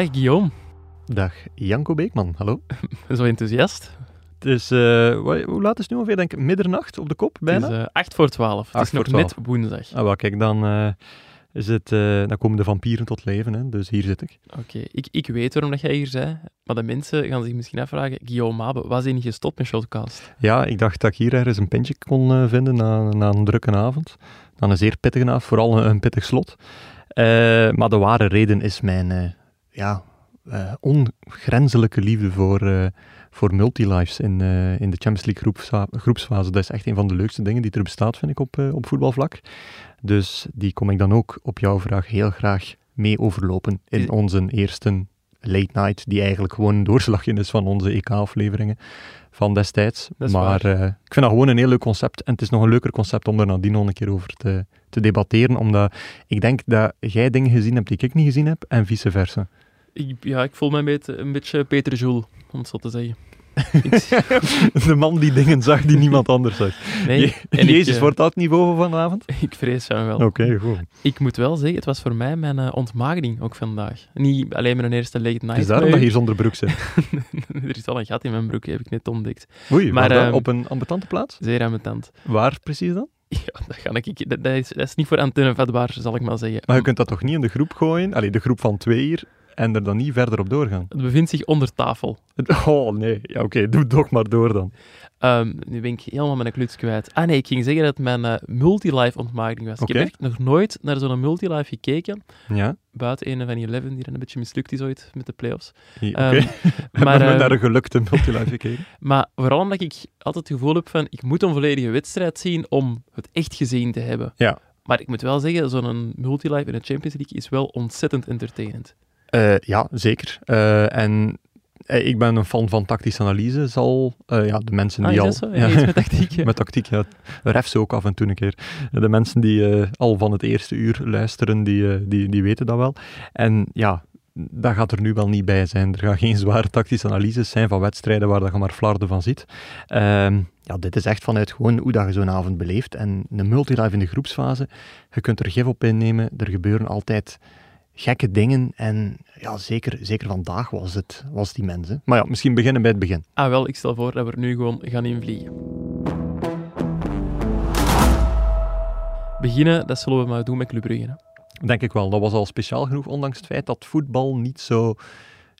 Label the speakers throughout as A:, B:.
A: Dag Guillaume,
B: Dag Janko Beekman, hallo.
A: zo enthousiast.
B: Het is, eh, hoe laat is het nu ongeveer? Denk ik middernacht op de kop, bijna?
A: Het is eh 8 voor 12. Het is nog
B: voor 12.
A: net woensdag.
B: Ah, wel, kijk, dan, eh, is het, eh, dan komen de vampieren tot leven, hè? dus hier zit ik.
A: Oké, ik, ik weet waarom dat jij hier zei, maar de mensen gaan zich misschien afvragen, Guillaume Mabe, was hij niet gestopt met Shotcast?
B: Ja, ik dacht dat ik hier ergens een pintje kon eh, vinden na, na een drukke avond. Na een zeer pittige avond, vooral een, een pittig slot. Eh, maar de ware reden is mijn eh, ja, eh, ongrenzelijke liefde voor, eh, voor multilives in, eh, in de Champions League groepsfase. Dat is echt een van de leukste dingen die er bestaat, vind ik, op, op voetbalvlak. Dus die kom ik dan ook op jouw vraag heel graag mee overlopen in onze eerste late night, die eigenlijk gewoon een doorslagje is van onze EK-afleveringen van destijds. Maar ik vind dat gewoon een heel leuk concept. En het is nog een leuker concept om er nadien nog een keer over te, te debatteren. Omdat ik denk dat jij dingen gezien hebt die ik niet gezien heb, en vice versa.
A: Ik, ja, ik voel me een beetje, een beetje Peter Joel, om het zo te zeggen.
B: De man die dingen zag die niemand anders zag.
A: nee,
B: Je-
A: en
B: Jezus,
A: eh,
B: wordt dat het niveau van vanavond?
A: ik vrees van wel.
B: Oké, goed.
A: Ik moet wel zeggen, het was voor mij mijn eh, ontmaagding ook vandaag. Niet alleen mijn eerste late night.
B: Het is daarom dat je hier zonder broek zit.
A: er is al een gat in mijn broek, heb ik net ontdekt.
B: Oei,
A: Maar,
B: maar
A: ehm,
B: op een ambetante plaats?
A: Zeer tand.
B: Waar precies dan?
A: Ja, dat, ga ik, dat, dat, is, dat is niet voor antennevatbaar, zal ik maar zeggen.
B: Maar je kunt dat toch niet in de groep gooien? Allee, de groep van twee hier. En er dan niet verder op doorgaan?
A: Het bevindt zich onder tafel.
B: Oh nee, ja, oké, doe toch maar door dan.
A: Ehm, nu ben ik helemaal mijn kluts kwijt. Ah nee, ik ging zeggen dat het mijn eh, multilife ontmaagding was. Ik heb echt nog nooit naar zo'n multilife gekeken.
B: Ja,
A: Buiten een van die Eleven, die dan een beetje mislukt is ooit met de playoffs.
B: oké.
A: Ehm,
B: We
A: maar,
B: hebben
A: ehm,
B: naar een gelukte multilife gekeken.
A: Maar vooral omdat ik altijd het gevoel heb van, ik moet een volledige wedstrijd zien om het echt gezien te hebben.
B: Ja.
A: Maar ik moet wel zeggen, zo'n multilife in de Champions League is wel ontzettend entertainend.
B: Eh, ja, zeker. Eh, en eh, ik ben een fan van tactische analyse, zal ja, de mensen
A: Ah,
B: die al...
A: Ja, met tactiek. ja.
B: Met tactiek, ja. Ref ze ook af en toe een keer. De mensen die al van het eerste uur luisteren, die, die, die weten dat wel. En ja, dat gaat er nu wel niet bij zijn. Er gaan geen zware tactische analyses zijn van wedstrijden waar dat je maar flarden van ziet. Ehm, ja, dit is echt vanuit gewoon hoe dat je zo'n avond beleeft. En een multilive in de groepsfase, je kunt er gif op innemen. Er gebeuren altijd gekke dingen. En ja, zeker, zeker vandaag was het was die mensen. Maar ja, misschien beginnen bij het begin.
A: Ah wel, ik stel voor dat we er nu gewoon gaan invliegen. Beginnen, dat zullen we maar doen met Club Brugge. hè.
B: Denk ik wel. Dat was al speciaal genoeg, ondanks het feit dat voetbal niet zo,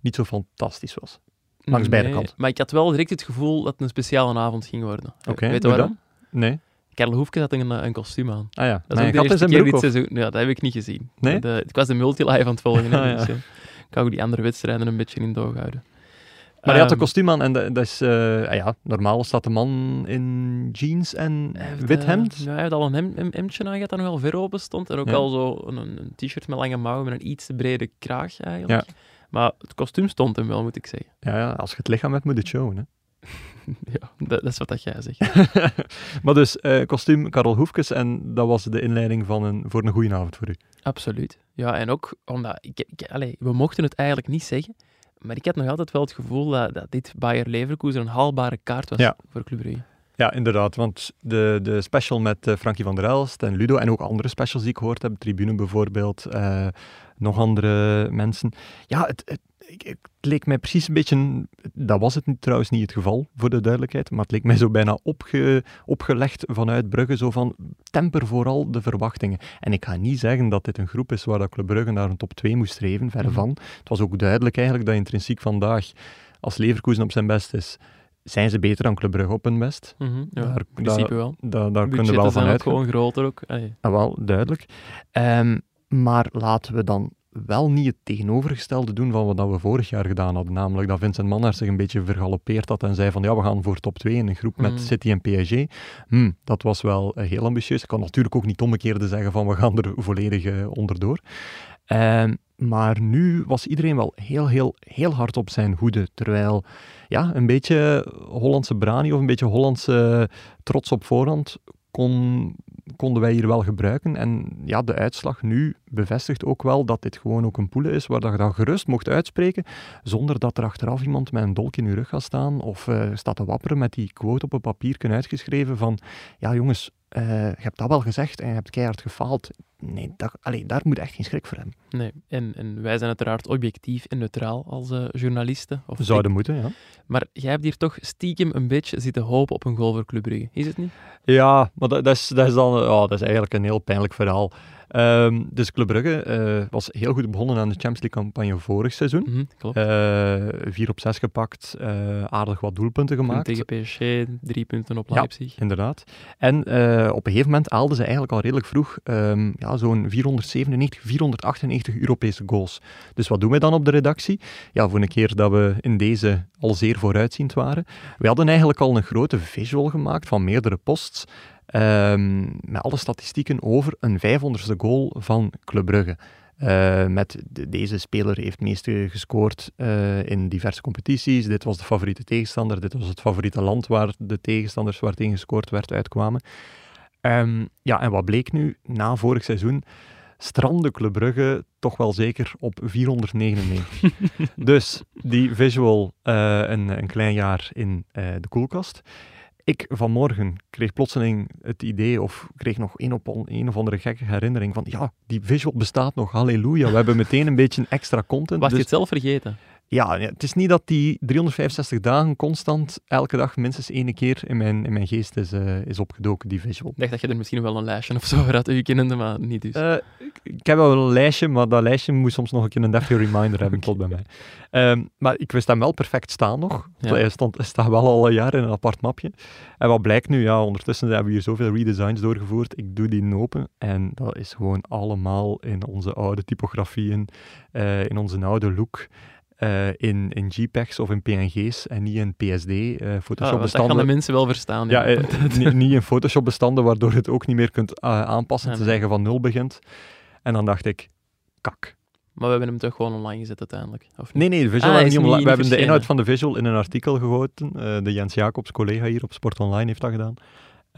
B: niet zo fantastisch was. Langs beide kanten.
A: Maar ik had wel direct het gevoel dat het een speciale avond ging worden.
B: Oké,
A: Weet je waarom?
B: Nee?
A: Karel Hoefke had een, een kostuum aan.
B: Ah ja.
A: Dat is ook de eerste keer dit seizoen. Ja, dat heb ik niet gezien.
B: Nee?
A: De, ik was de multilive aan het volgen.
B: Ah, ja.
A: dus, eh, ik kan ook die andere wedstrijden een beetje in doog houden.
B: Maar hij had een
A: Ehm,
B: kostuum aan en dat, is... eh, ah ja, normaal staat de man in jeans en wit
A: eh,
B: hemd.
A: ja, hij heeft al een hem, hem- hemdje aan dat nog wel ver open stond. En ook
B: Ja.
A: al zo een, een t-shirt met lange mouwen met een iets te brede kraag eigenlijk. Maar het kostuum stond hem wel, moet ik zeggen.
B: Ja, ja, als je het lichaam hebt, moet het showen. Hè.
A: Ja, dat, dat is wat dat jij zegt.
B: maar dus, eh, kostuum Karel Hoefkes en dat was de inleiding van een, voor een goede avond voor u.
A: Absoluut. Ja, en ook omdat... Ik, ik, allee, we mochten het eigenlijk niet zeggen, maar ik had nog altijd wel het gevoel dat, dat dit Bayer Leverkusen een haalbare kaart was
B: Ja.
A: voor Club Brugge.
B: Ja, inderdaad. Want de, de special met eh, Frankie van der Elst en Ludo en ook andere specials die ik gehoord heb, Tribune bijvoorbeeld, eh, nog andere mensen. Ja, het, het, ik- het leek mij precies een beetje, dat was het trouwens niet het geval, voor de duidelijkheid, maar het leek mij zo bijna opge, opgelegd vanuit Brugge, zo van temper vooral de verwachtingen. En ik ga niet zeggen dat dit een groep is waar dat Club Brugge naar een top 2 moest streven, verre
A: Mhm.
B: van. Het was ook duidelijk eigenlijk dat intrinsiek vandaag, als Leverkusen op zijn best is, zijn ze beter dan Club Brugge op hun best.
A: Mhm, ja,
B: Daar-
A: in principe wel.
B: Da, daar kunnen we wel van
A: gewoon groter ook. Allee.
B: Ah, wel, duidelijk. Ehm, maar laten we dan wel niet het tegenovergestelde doen van wat we vorig jaar gedaan hadden. Namelijk dat Vincent Mannaert zich een beetje vergalopeerd had en zei van ja, we gaan voor top 2 in een groep met
A: Mhm.
B: City en PSG. Hm, dat was wel eh, heel ambitieus. Ik kan natuurlijk ook niet omgekeerde zeggen van we gaan er volledig eh, onderdoor. Ehm, maar nu was iedereen wel heel, heel, heel hard op zijn hoede. Terwijl, ja, een beetje Hollandse brani of een beetje Hollandse trots op voorhand kon, konden wij hier wel gebruiken. En ja, de uitslag nu bevestigt ook wel dat dit gewoon ook een poele is waar dat je dat gerust mocht uitspreken, zonder dat er achteraf iemand met een dolk in je rug gaat staan of eh, staat te wapperen met die quote op een papiertje uitgeschreven van ja jongens, eh, je hebt dat wel gezegd en je hebt keihard gefaald. Nee, dat, allee, daar moet echt geen schrik voor hebben.
A: Nee, en, en wij zijn uiteraard objectief en neutraal als uh, journalisten. Of
B: Zouden moeten, ja.
A: Maar jij hebt hier toch stiekem een beetje zitten hopen op een goal voor Club Brugge, is het niet?
B: Ja, maar dat, dat, is, dat, is, dan, oh, dat is eigenlijk een heel pijnlijk verhaal. Um, dus Club Brugge uh, was heel goed begonnen aan de Champions League campagne vorig seizoen.
A: Mm -hmm, klopt.
B: Uh, vier op zes gepakt, uh, aardig wat doelpunten gemaakt.
A: Tegen PSG, drie punten op Leipzig.
B: Ja, inderdaad. En op een gegeven moment haalden ze eigenlijk al redelijk vroeg um, ja, zo'n 497, 498 Europese goals. Dus wat doen wij dan op de redactie? Ja, voor een keer dat we in deze al zeer vooruitziend waren. We hadden eigenlijk al een grote visual gemaakt van meerdere posts. Um, met alle statistieken over een 500ste goal van Club Brugge. Uh, met de, deze speler heeft meeste gescoord uh, in diverse competities. Dit was de favoriete tegenstander. Dit was het favoriete land waar de tegenstanders waar tegen gescoord werd uitkwamen. Um, ja, en wat bleek nu na vorig seizoen? Strandde Club Brugge toch wel zeker op 499. dus die visual uh, een, een, klein jaar in de koelkast ik vanmorgen kreeg plotseling het idee, of kreeg nog een, op, een of andere gekke herinnering van, ja, die visual bestaat nog, halleluja. We hebben meteen een beetje extra content.
A: Was
B: dus,
A: je het zelf vergeten?
B: Ja, het is niet dat die 365 dagen constant elke dag minstens één keer in mijn, in mijn geest is, uh, is opgedoken, die visual.
A: Ik dacht dat je er misschien wel een lijstje of zo had, u kennende, maar niet dus.
B: Uh, ik, ik, heb wel een lijstje, maar dat lijstje moet soms nog een keer een deftige reminder hebben tot bij mij. Um, maar ik wist hem wel perfect staan nog. Ja. Hij, stond, hij staat wel al een jaar in een apart mapje. En wat blijkt nu? Ja, ondertussen hebben we hier zoveel redesigns doorgevoerd. Ik doe die open en dat is gewoon allemaal in onze oude typografieën, uh, in onze oude look. Uh, in, in JPEGs of in PNG's en niet in PSD. Uh, Photoshop
A: ah,
B: bestanden.
A: Dat gaan de mensen wel verstaan.
B: Ja, ja uh, niet in Photoshop bestanden, waardoor je het ook niet meer kunt aanpassen, ja, te zeggen van nul begint. En dan dacht ik, kak.
A: Maar we hebben hem toch gewoon online gezet uiteindelijk? Of
B: nee, nee, de visual ah, niet online. We hebben de inhoud van de visual in een artikel gegoten. de Jens Jacobs, collega hier op Sport Online, heeft dat gedaan.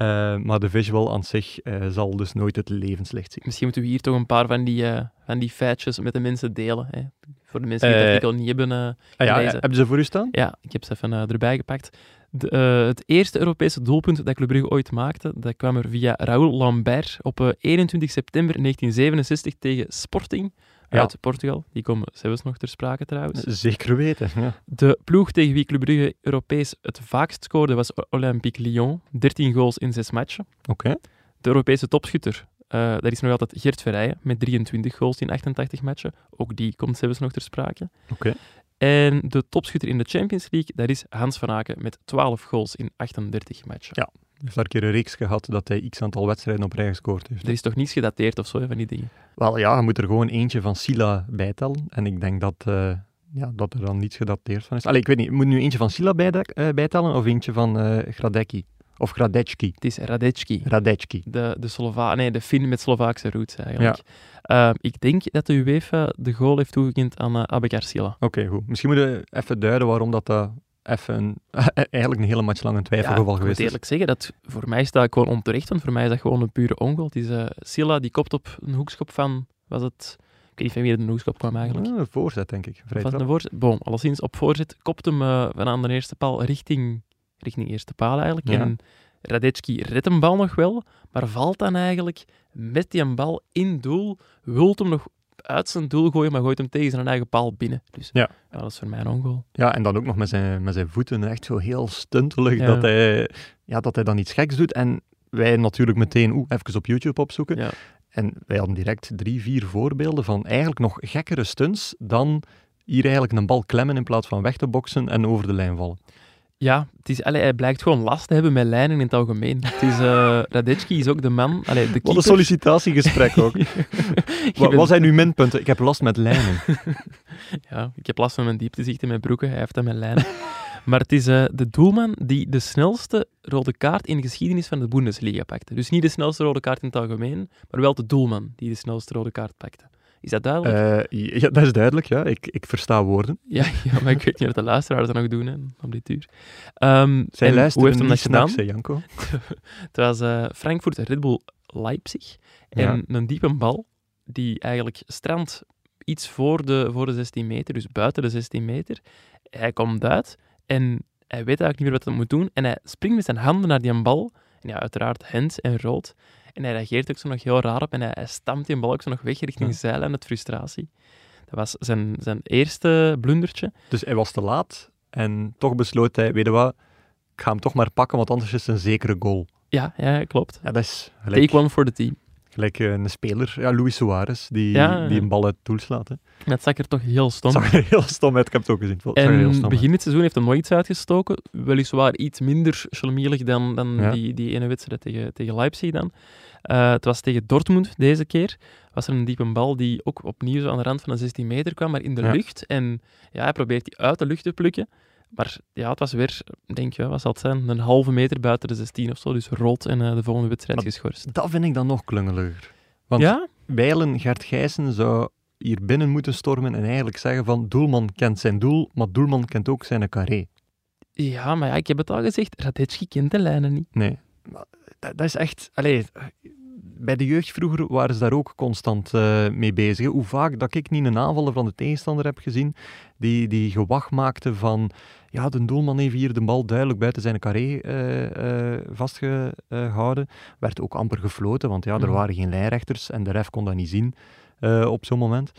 B: Uh, maar de visual aan zich uh, zal dus nooit het levenslicht zien.
A: Misschien moeten we hier toch een paar van die, uh, van die feitjes met de mensen delen. Hè? Voor de mensen die het artikel niet hebben
B: ah, ja,
A: gelezen.
B: Hebben ze voor u staan?
A: Ja, ik heb ze even erbij gepakt. De, het eerste Europese doelpunt dat Club Brugge ooit maakte, dat kwam er via Raoul Lambert op 21 september 1967 tegen Sporting
B: ja.
A: Uit Portugal. Die komen zelfs nog ter sprake trouwens.
B: Zeker weten. Ja.
A: De ploeg tegen wie Club Brugge Europees het vaakst scoorde was Olympique Lyon. 13 goals in 6 matchen.
B: Oké. Okay.
A: De Europese topschutter, uh, dat is nog altijd Gert Verrijen met 23 goals in 88 matchen. Ook die komt zelfs nog ter sprake.
B: Oké. Okay.
A: En de topschutter in de Champions League, dat is Hans van Aken met 12 goals in 38 matchen.
B: Ja, heeft daar een keer een reeks gehad dat hij x aantal wedstrijden op rij gescoord heeft.
A: Er is toch niets gedateerd of zo van die dingen?
B: Wel ja, je moet er gewoon eentje van Sila bijtellen. En ik denk dat, uh, ja, dat er dan niets gedateerd van is. Allee, ik weet niet, moet nu eentje van Sila bij, uh, bijtellen of eentje van uh, Gradecki? Of Gradecki?
A: Het is Radecki.
B: Radecki.
A: De, de, Slova nee, de Fin met Slovaakse roots eigenlijk. Ja. ik denk dat de UEFA de goal heeft toegekend aan uh, Abekar Sila.
B: Oké, okay, goed. Misschien moeten we even duiden waarom dat even eigenlijk een hele match lang een twijfelgeval
A: ja,
B: geweest
A: ik moet eerlijk zeggen, dat voor mij staat ik gewoon onterecht, want voor mij is dat gewoon een pure ongoal. Is uh, Silla, die kopt op een hoekschop van, was het... Ik weet niet van wie er een hoekschop kwam eigenlijk.
B: Een voorzet, denk ik. Vrij
A: was een voorzet? Boom, alleszins op voorzet, kopt hem uh, van aan de eerste paal richting, richting eerste paal eigenlijk.
B: Ja.
A: En Radetski redt een bal nog wel, maar valt dan eigenlijk met die bal in doel, wilt hem nog uit zijn doel gooien, maar gooit hem tegen zijn eigen paal binnen. Dus
B: ja.
A: ja dat is voor mij een ongoal.
B: Ja, en dan ook nog met zijn, met zijn voeten, echt zo heel stuntelig, ja. dat, hij, ja, dat hij dan iets geks doet. En wij natuurlijk meteen, oeh, even op YouTube opzoeken.
A: Ja.
B: En wij hadden direct drie, vier voorbeelden van eigenlijk nog gekkere stunts dan hier eigenlijk een bal klemmen in plaats van weg te boksen en over de lijn vallen.
A: Ja, het is, allee, hij blijkt gewoon last te hebben met lijnen in het algemeen. Het is, uh, Radetski is ook de man... Allee, de
B: Wat een sollicitatiegesprek ook. Wat zijn uw minpunten? Ik heb last met lijnen.
A: ja, ik heb last van mijn dieptezicht in mijn broeken. Hij heeft dat met lijnen. maar het is uh, de doelman die de snelste rode kaart in de geschiedenis van de Bundesliga pakte. Dus niet de snelste rode kaart in het algemeen, maar wel de doelman die de snelste rode kaart pakte. Is dat duidelijk?
B: Uh, ja, dat is duidelijk, ja. Ik, ik versta woorden.
A: Ja, ja, maar ik weet niet wat de luisteraars dat nog doen hè, op dit uur. Um,
B: Zij luisteren
A: hoe heeft hem dat gedaan?
B: Hè, Janko?
A: het was uh, Frankfurt Red Bull Leipzig. En ja. een diepe bal die eigenlijk strandt iets voor de, voor de 16 meter, dus buiten de 16 meter. Hij komt uit en hij weet eigenlijk niet meer wat hij moet doen. En hij springt met zijn handen naar die bal En ja, uiteraard hand en rood. En hij reageert ook zo nog heel raar op en hij, hij stampt die bal ook zo nog weg richting
B: Ja.
A: zijlijn met frustratie. Dat was zijn, zijn eerste blundertje.
B: Dus hij was te laat en toch besloot hij, weet je wat, ik ga hem toch maar pakken, want anders is het een zekere goal.
A: Ja, ja klopt.
B: Ja, dat is gelijk,
A: Take one for the team.
B: Gelijk eh, een speler, ja, Luis Suarez, die,
A: Ja.
B: die een bal uit het doel slaat. Hè.
A: Dat zag er toch heel stom
B: Het zag er heel stom uit, ik heb het ook gezien. Het zag heel
A: En
B: stom
A: begin dit seizoen heeft hij nooit iets uitgestoken. Weliswaar iets minder schelmielig dan, dan
B: Ja.
A: die, die ene wedstrijd tegen, tegen Leipzig dan. Eh, het was tegen Dortmund deze keer. Was er een diepe bal die ook opnieuw zo aan de rand van de 16 meter kwam, maar in de
B: Ja.
A: lucht. En ja, hij probeert die uit de lucht te plukken. Maar ja, het was weer, denk je, wat zal het zijn, een halve meter buiten de 16 of zo. Dus rood en eh, de volgende wedstrijd
B: Maar-
A: geschorst.
B: Dat vind ik dan nog klungeliger. Want
A: Ja?
B: wijlen Gert Gijssen zou hier binnen moeten stormen en eigenlijk zeggen van doelman kent zijn doel, maar doelman kent ook zijn carré.
A: Ja, maar ja, ik heb het al gezegd. Radetski kent de lijnen niet.
B: Nee, maar dat, dat is echt... Allee, bij de jeugd vroeger waren ze daar ook constant eh, mee bezig. Hoe vaak dat ik niet een aanvaller van de tegenstander heb gezien, die, die gewacht maakte van... Ja, de doelman heeft hier de bal duidelijk buiten zijn carré eh, eh, vastgehouden. Werd ook amper gefloten, want ja, er
A: Mhm.
B: waren geen lijnrechters en de ref kon dat niet zien op zo'n moment.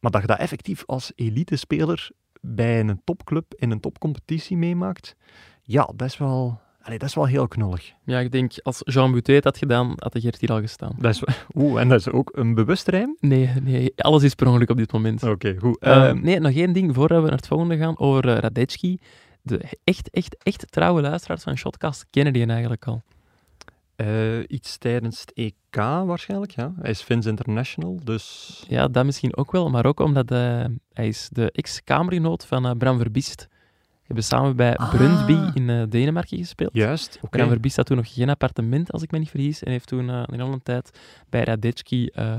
B: Maar dat je dat effectief als elite-speler bij een topclub in een topcompetitie meemaakt, ja, is wel, allee, dat is wel heel knullig.
A: Ja, ik denk, als Jean Boutet het had gedaan, had de Gert hier al gestaan.
B: Dat is, oeh, en dat is ook een bewust rijm?
A: Nee, nee, alles is per ongeluk op dit moment.
B: Oké, goed.
A: Eh,
B: Ehm,
A: nee, nog één ding voordat we naar het volgende gaan over uh, Radetski. De echt, echt, echt trouwe luisteraars van Shotcast kennen die eigenlijk al.
B: eh, iets tijdens het EK waarschijnlijk, ja. Hij is Fins International, dus...
A: Ja, dat misschien ook wel, maar ook omdat uh, hij is de ex-kamergenoot van Bram Verbiest. Hebben samen bij
B: Ah.
A: Brøndby in uh, Denemarken gespeeld.
B: Juist, oké.
A: Bram Verbiest had toen nog geen appartement, als ik me niet vergis, en heeft toen uh, een hele tijd bij Radetski uh,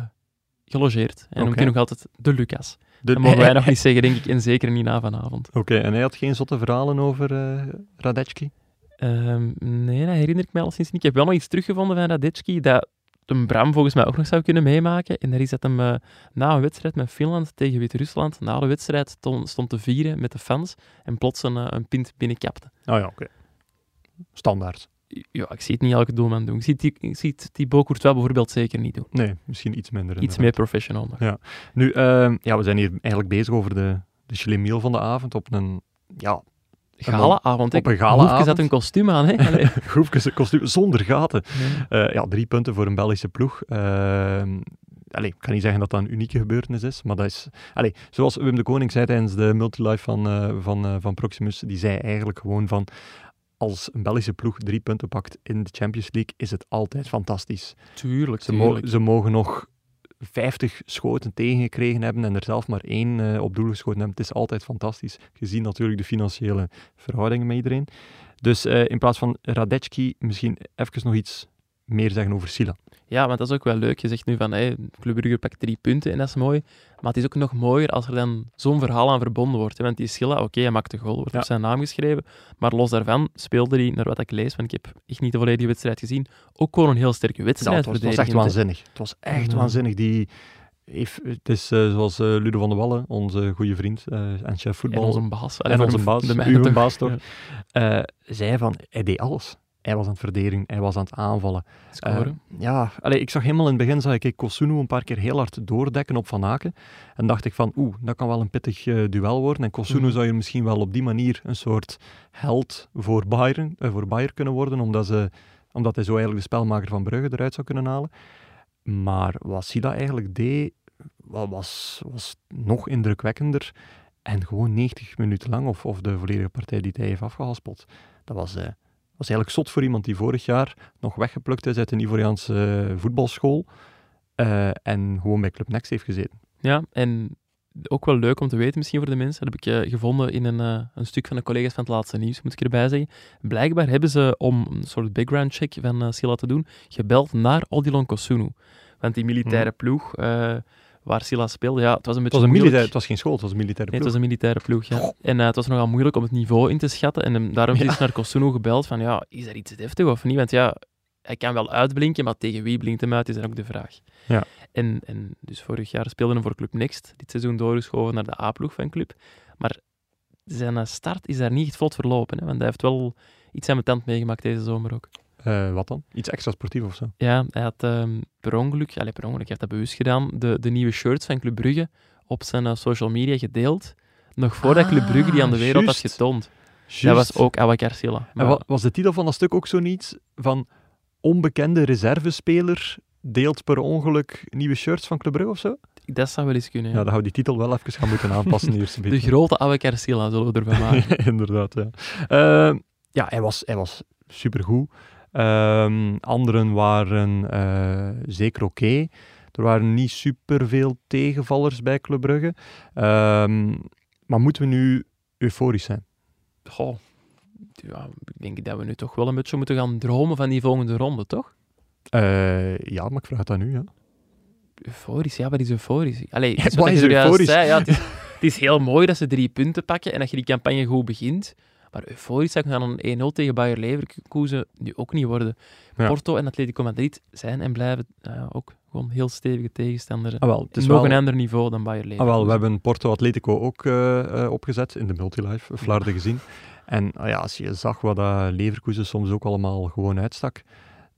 A: gelogeerd. En noemt hij nog altijd de Lucas.
B: De...
A: Dat mogen wij nog niet zeggen, denk ik, en zeker niet na vanavond.
B: Oké, en hij had geen zotte verhalen over uh, Radetski?
A: Um, nee, dat herinner ik mij al sinds niet. Ik heb wel nog iets teruggevonden van Radetski dat een Bram volgens mij ook nog zou kunnen meemaken. En daar is dat hem uh, na een wedstrijd met Finland tegen Wit-Rusland, na de wedstrijd stond, stond te vieren met de fans en plots een, uh, een pint binnenkapte.
B: Oh ja, oké. Okay. Standaard.
A: Ja, ik zie het niet elke doelman doen. Ik zie, die, ik zie Thibaut Courtois bijvoorbeeld zeker niet doen.
B: Nee, misschien iets minder.
A: Iets meer professional nog.
B: Ja. Nu, uh, ja, we zijn hier eigenlijk bezig over de, de van de avond op een... Ja,
A: Gala-avond.
B: Op een gala-avond.
A: zat een kostuum aan, hè?
B: Hoefkes een kostuum zonder gaten. Nee. Uh, ja, drie punten voor een Belgische ploeg. Uh, allee, ik kan niet zeggen dat dat een unieke gebeurtenis is, maar dat is... Allee, zoals Wim de Koning zei tijdens de multilife van, uh, van, van Proximus, die zei eigenlijk gewoon van als een Belgische ploeg drie punten pakt in de Champions League, is het altijd fantastisch.
A: Tuurlijk,
B: ze,
A: tuurlijk.
B: Mo ze mogen nog 50 schoten tegengekregen hebben en er zelf maar één uh, op doel geschoten hebben. Het is altijd fantastisch, gezien natuurlijk de financiële verhoudingen met iedereen. Dus uh, in plaats van Radetski, misschien even nog iets meer zeggen over Sila.
A: Ja, want dat is ook wel leuk. Je zegt nu van, hey, Club Brugge pakt drie punten en dat is mooi. Maar het is ook nog mooier als er dan zo'n verhaal aan verbonden wordt. Hè? Want die Silla, oké, okay, hij maakt de goal, wordt ja. op zijn naam geschreven. Maar los daarvan speelde hij, naar wat ik lees, want ik heb echt niet de volledige wedstrijd gezien, ook gewoon een heel sterke wedstrijd.
B: Ja, het, was, het was echt waanzinnig. Het was echt ja. waanzinnig. Die heeft, het is uh, zoals uh, Ludo van der Wallen, onze goede vriend uh, en chef voetbal.
A: En onze baas.
B: En onze baas, de uw baas toch. Ja. zei van, hij deed alles. Hij was aan het verdedigen, hij was aan het aanvallen.
A: Uh,
B: ja, allee, ik zag helemaal in het begin, zag ik Kosunu een paar keer heel hard doordekken op Van Aken. En dacht ik van, oeh, dat kan wel een pittig uh, duel worden. En Kosunu mm. zou je misschien wel op die manier een soort held voor Bayern, uh, voor Bayern kunnen worden, omdat, ze, omdat hij zo eigenlijk de spelmaker van Brugge eruit zou kunnen halen. Maar wat Sila eigenlijk deed, was, was nog indrukwekkender. En gewoon 90 minuten lang, of, of de volledige partij die hij heeft afgehaspeld. Dat was was eigenlijk zot voor iemand die vorig jaar nog weggeplukt is uit een Ivoriaanse uh, voetbalschool uh, en gewoon bij Club Next heeft gezeten.
A: Ja, en ook wel leuk om te weten misschien voor de mensen, dat heb ik uh, gevonden in een, uh, een stuk van de collega's van het laatste nieuws, moet ik erbij zeggen. Blijkbaar hebben ze, om een soort background check van uh, Silla te doen, gebeld naar Odilon Kosunu. Want die militaire hmm. ploeg waar Silla speelde, ja, het was een beetje
B: het was, een
A: moeilijk.
B: het was geen school, het was een militaire ploeg.
A: Nee, het was een militaire ploeg, ja. Oh. En uh, het was nogal moeilijk om het niveau in te schatten. En um, daarom ja. is naar Kosunu gebeld van, ja, is er iets deftig of niet? Want ja, hij kan wel uitblinken, maar tegen wie blinkt hem uit, is dan ook de vraag.
B: Ja.
A: En, en dus vorig jaar speelde hij voor Club Next, dit seizoen doorgeschoven naar de A-ploeg van Club. Maar zijn start is daar niet echt vlot verlopen, hè, want hij heeft wel iets aan mijn tand meegemaakt deze zomer ook.
B: Eh, wat dan? Iets extra sportief of zo?
A: Ja, hij had ehm, per ongeluk, allez, per ongeluk, hij heeft dat bewust gedaan, de, de nieuwe shirts van Club Brugge op zijn eh, social media gedeeld. Nog voordat Club Brugge die aan de
B: Ah,
A: wereld had
B: juist.
A: getoond. Dat was ook Awakar Silla.
B: En
A: Maar
B: wa- was de titel van dat stuk ook zoiets van onbekende reservespeler deelt per ongeluk nieuwe shirts van Club Brugge of zo?
A: dat zou wel eens kunnen.
B: Ja,
A: ja.
B: dan hou die titel wel even gaan moeten aanpassen een
A: de
B: beetje.
A: grote Awakar Silla zullen we ervan maken.
B: Inderdaad, ja. Eh, ja, hij was, hij was supergoed. Ehm anderen waren eh, zeker oké. Er waren niet superveel tegenvallers bij Club Brugge. Ehm, maar moeten we nu euforisch zijn?
A: Goh, ja, ik denk dat we nu toch wel een beetje moeten gaan dromen van die volgende ronde, toch?
B: Eh, ja, maar ik vraag het aan u. Ja.
A: Euforisch, ja, wat is euforisch? Allee,
B: Ja, wat is euforisch?
A: zei, ja, het, is, het is heel mooi dat ze drie punten pakken en dat je die campagne goed begint. Maar euforisch zou ik dan een 1-0 tegen Bayer Leverkusen nu ook niet worden.
B: Ja.
A: Porto en Atletico Madrid zijn en blijven ook gewoon heel stevige tegenstanders.
B: Ah, wel, het is
A: Nog
B: wel,
A: een ander niveau dan Bayer
B: ah,
A: Leverkusen.
B: wel, we hebben Porto Atletico ook eh, eh, opgezet in de multilife, flarden gezien. En ah ja, als je zag wat dat Leverkusen soms ook allemaal gewoon uitstak,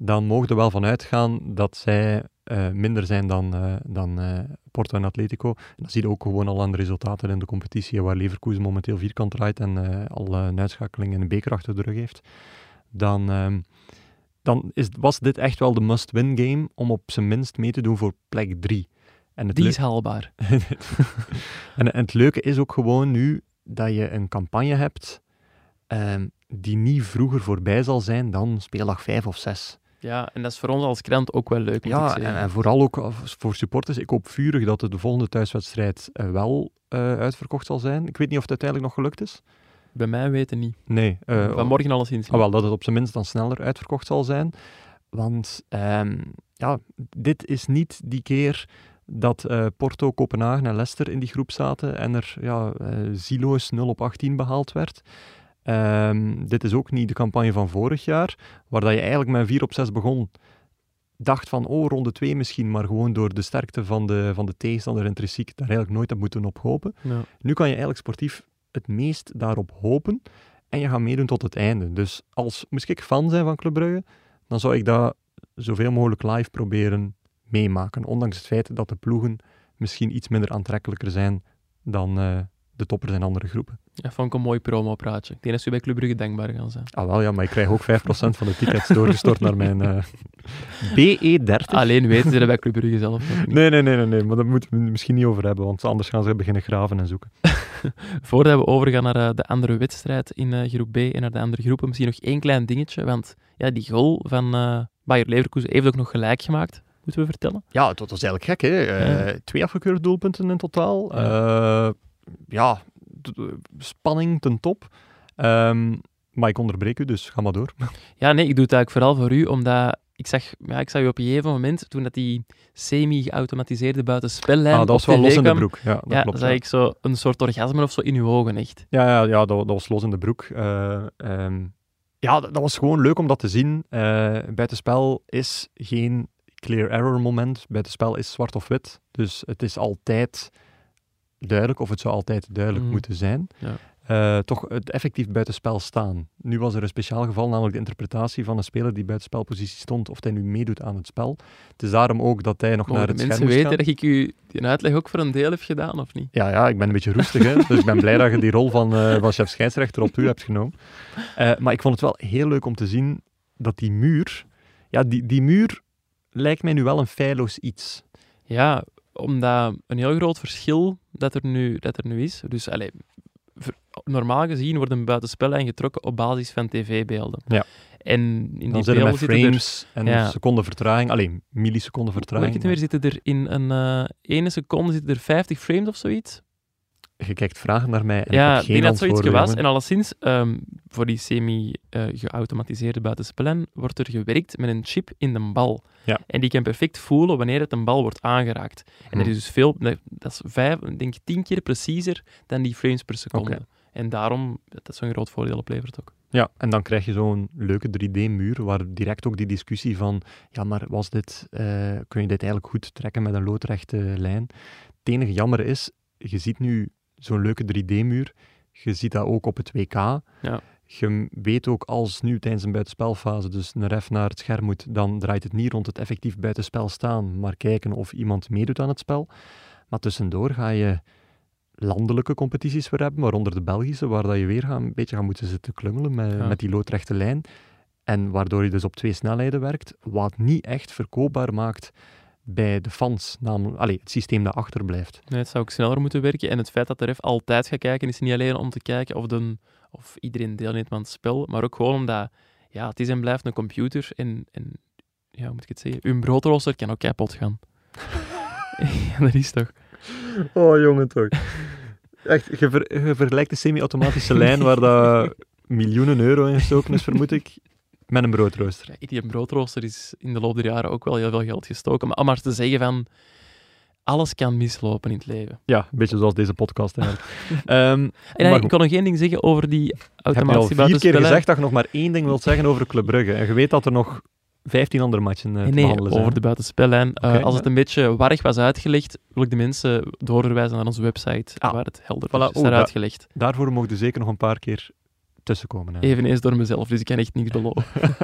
B: dan mogen er wel van uitgaan dat zij eh, minder zijn dan, eh, dan eh, Porto en Atletico. En dat zie je ook gewoon al aan de resultaten in de competitie, waar Leverkusen momenteel vierkant draait en al een uitschakeling in een beker achter de rug heeft. Dan, ehm, dan is, was dit echt wel de must-win game om op zijn minst mee te doen voor plek 3. En het
A: Die is haalbaar.
B: en, en het leuke is ook gewoon nu dat je een campagne hebt ehm, die niet vroeger voorbij zal zijn dan speeldag 5 of 6.
A: Ja, en dat is voor ons als krant ook wel leuk, moet ik
B: Ja,
A: zeggen.
B: en, en vooral ook als- voor supporters. Ik hoop vurig dat de volgende thuiswedstrijd eh, wel eh, uitverkocht zal zijn. Ik weet niet of het uiteindelijk nog gelukt is.
A: Bij mij weten niet.
B: Nee. eh,
A: Vanmorgen alleszins.
B: Ah, wel, dat het op zijn minst dan sneller uitverkocht zal zijn. Want ehm, ja, dit is niet die keer dat eh, Porto, Kopenhagen en Leicester in die groep zaten en er ja, eh, zieloos 0 op 18 behaald werd. Ehm, dit is ook niet de campagne van vorig jaar, waar dat je eigenlijk met 4 op 6 begon. Dacht van, oh, ronde 2 misschien, maar gewoon door de sterkte van de, van de tegenstander intrinsiek daar eigenlijk nooit op moeten op hopen.
A: Ja.
B: Nu kan je eigenlijk sportief het meest daarop hopen en je gaat meedoen tot het einde. Dus als moest ik fan zijn van Club Brugge, dan zou ik dat zoveel mogelijk live proberen meemaken. Ondanks het feit dat de ploegen misschien iets minder aantrekkelijker zijn dan eh, de toppers in andere groepen.
A: Dat vond ik een mooi promopraatje. Ik denk dat ze bij Club Brugge dankbaar gaan zijn.
B: Ah wel, ja, maar ik krijg ook 5% van de tickets doorgestort naar mijn eh, BE30.
A: Alleen weten ze dat bij Club Brugge zelf nog niet.
B: Nee, nee, nee, nee, nee, maar daar moeten we het misschien niet over hebben, want anders gaan ze beginnen graven en zoeken.
A: Voordat we overgaan naar eh, de andere wedstrijd in eh, groep B en naar de andere groepen, misschien nog één klein dingetje. Want ja, die goal van eh Bayer Leverkusen heeft ook nog gelijk gemaakt, moeten we vertellen.
B: Ja, het was eigenlijk gek, hè. Eh,
A: Ja.
B: Twee afgekeurde doelpunten in totaal. Ja, ja spanning ten top. Ehm, maar ik onderbreek u, dus ga maar door.
A: Ja, nee, ik doe het eigenlijk vooral voor u, omdat ik zag, ja, ik zag u op een gegeven moment, toen dat die semi-geautomatiseerde buitenspellijn
B: Ah, dat was wel los in de broek. Ja, dat
A: ja,
B: klopt.
A: zag
B: ja.
A: ik zo een soort orgasme of zo in uw ogen, echt.
B: Ja, ja, ja dat, dat was los in de broek. Eh, ehm, ja, dat, dat was gewoon leuk om dat te zien. Eh buitenspel is geen clear error moment. Buitenspel is zwart of wit. Dus het is altijd duidelijk, of het zou altijd duidelijk
A: Mhm.
B: moeten zijn.
A: Ja.
B: Eh, toch het effectief buitenspel staan. Nu was er een speciaal geval, namelijk de interpretatie van een speler die buitenspelpositie stond, of hij nu meedoet aan het spel. Het is daarom ook dat hij nog
A: Mogen
B: naar het
A: mensen
B: scherm moest
A: weten dat ik u die uitleg ook voor een deel heb gedaan, of niet?
B: Ja, ja, ik ben een beetje roestig, hè? dus ik ben blij dat je die rol van, eh, van chef scheidsrechter op u hebt genomen. Eh, maar ik vond het wel heel leuk om te zien dat die muur, ja, die, die muur lijkt mij nu wel een feilloos iets.
A: Ja, omdat een heel groot verschil dat er nu, dat er nu is. Dus allee, ver- normaal gezien worden buitenspellen getrokken op basis van tv-beelden.
B: Ja.
A: En in
B: Dan
A: die beelden zitten er...
B: frames en
A: ja.
B: seconden vertraging, alleen milliseconden
A: Hoe ik
B: vertraging.
A: het weer, zitten er in een eh, ene seconde zitten er 50 frames of zoiets.
B: Je kijkt vragen naar mij en
A: ja,
B: ik
A: ik
B: geen
A: dat zoiets was.
B: jongen.
A: En alleszins, ehm, voor die semi-geautomatiseerde buitenspellen wordt er gewerkt met een chip in de bal.
B: Ja.
A: En die kan perfect voelen wanneer het een bal wordt aangeraakt. En dat
B: Hm.
A: is dus veel, dat dat is vijf, ik denk tien keer preciezer dan die frames per seconde. En daarom, dat is zo'n groot voordeel oplevert ook.
B: Ja, en dan krijg je zo'n leuke 3D-muur, waar direct ook die discussie van, ja, maar was dit, eh, kun je dit eigenlijk goed trekken met een loodrechte lijn? Het enige jammer is, je ziet nu zo'n leuke 3D-muur, je ziet dat ook op het WK.
A: Ja.
B: Je weet ook als nu tijdens een buitenspelfase dus een ref naar het scherm moet, dan draait het niet rond het effectief buitenspel staan, maar kijken of iemand meedoet aan het spel. Maar tussendoor ga je landelijke competities weer hebben, waaronder de Belgische, waar dat je weer gaat, een beetje gaat moeten zitten klungelen met,
A: Ja.
B: met die loodrechte lijn. En waardoor je dus op twee snelheden werkt, wat niet echt verkoopbaar maakt bij de fans. Namelijk, allee, het systeem dat achterblijft.
A: Nee, het zou ook sneller moeten werken. En het feit dat de ref altijd gaat kijken, is niet alleen om te kijken of, de, of iedereen deelneemt aan het spel, maar ook gewoon omdat ja, het is en blijft een computer. En, en ja, hoe moet ik het zeggen? Uw broodrooster kan ook kapot gaan. ja, dat is toch.
B: Oh, jongen toch. Echt, je, ver- je vergelijkt de semi-automatische lijn waar dat miljoenen euro in gestoken is, vermoed ik, met een broodrooster.
A: Ja, die broodrooster is in de loop der jaren ook wel heel veel geld gestoken. Maar om maar te zeggen van, alles kan mislopen in het leven.
B: Ja, een beetje zoals deze podcast eigenlijk. Ehm,
A: En
B: Maar
A: ik kon nog één ding zeggen over die
B: heb je al
A: automatische
B: vier keer gezegd dat je nog maar één ding wilt zeggen over Club Brugge. En je weet dat er nog 15 andere matchen te
A: Nee, nee,
B: behandelen zijn.
A: over de buitenspellijn. Eh,
B: Oké,
A: als
B: ja.
A: het een beetje warrig was uitgelegd, wil ik de mensen doorverwijzen naar onze website,
B: Ah,
A: waar het helder
B: voilà.
A: is
B: Oh, da-
A: uitgelegd.
B: Daarvoor mocht je zeker nog een paar keer tussenkomen. hè.
A: Eveneens door mezelf, dus ik kan echt niks beloven.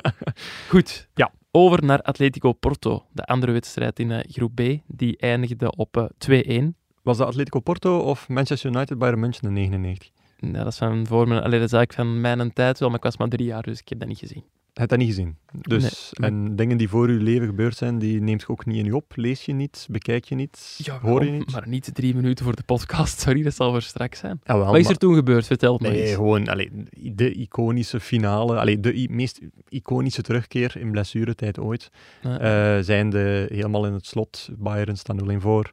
A: Goed.
B: Ja.
A: Over naar Atletico Porto, de andere wedstrijd in eh, groep B. Die eindigde op eh, 2-1.
B: Was dat Atletico Porto of Manchester United Bayern München in 99?
A: Ja, dat is van voor mijn, allee, dat is eigenlijk van mijn tijd wel, maar ik was maar drie jaar, dus ik heb dat niet gezien.
B: Heb je dat niet gezien? Dus,
A: Nee,
B: en dingen die voor je leven gebeurd zijn, die neemt je ook niet in je op? Lees je niet? Bekijk je niet? hoor je niet?
A: Maar niet drie minuten voor de podcast, sorry, dat zal voor straks zijn.
B: Jawel,
A: Wat is
B: maar-
A: er toen gebeurd? Vertel het maar
B: Nee,
A: eens.
B: gewoon allee, de iconische finale, allee, de meest iconische terugkeer in blessuretijd ooit.
A: Ja.
B: Eh zijn de helemaal in het slot, Bayern staat 0-1 voor.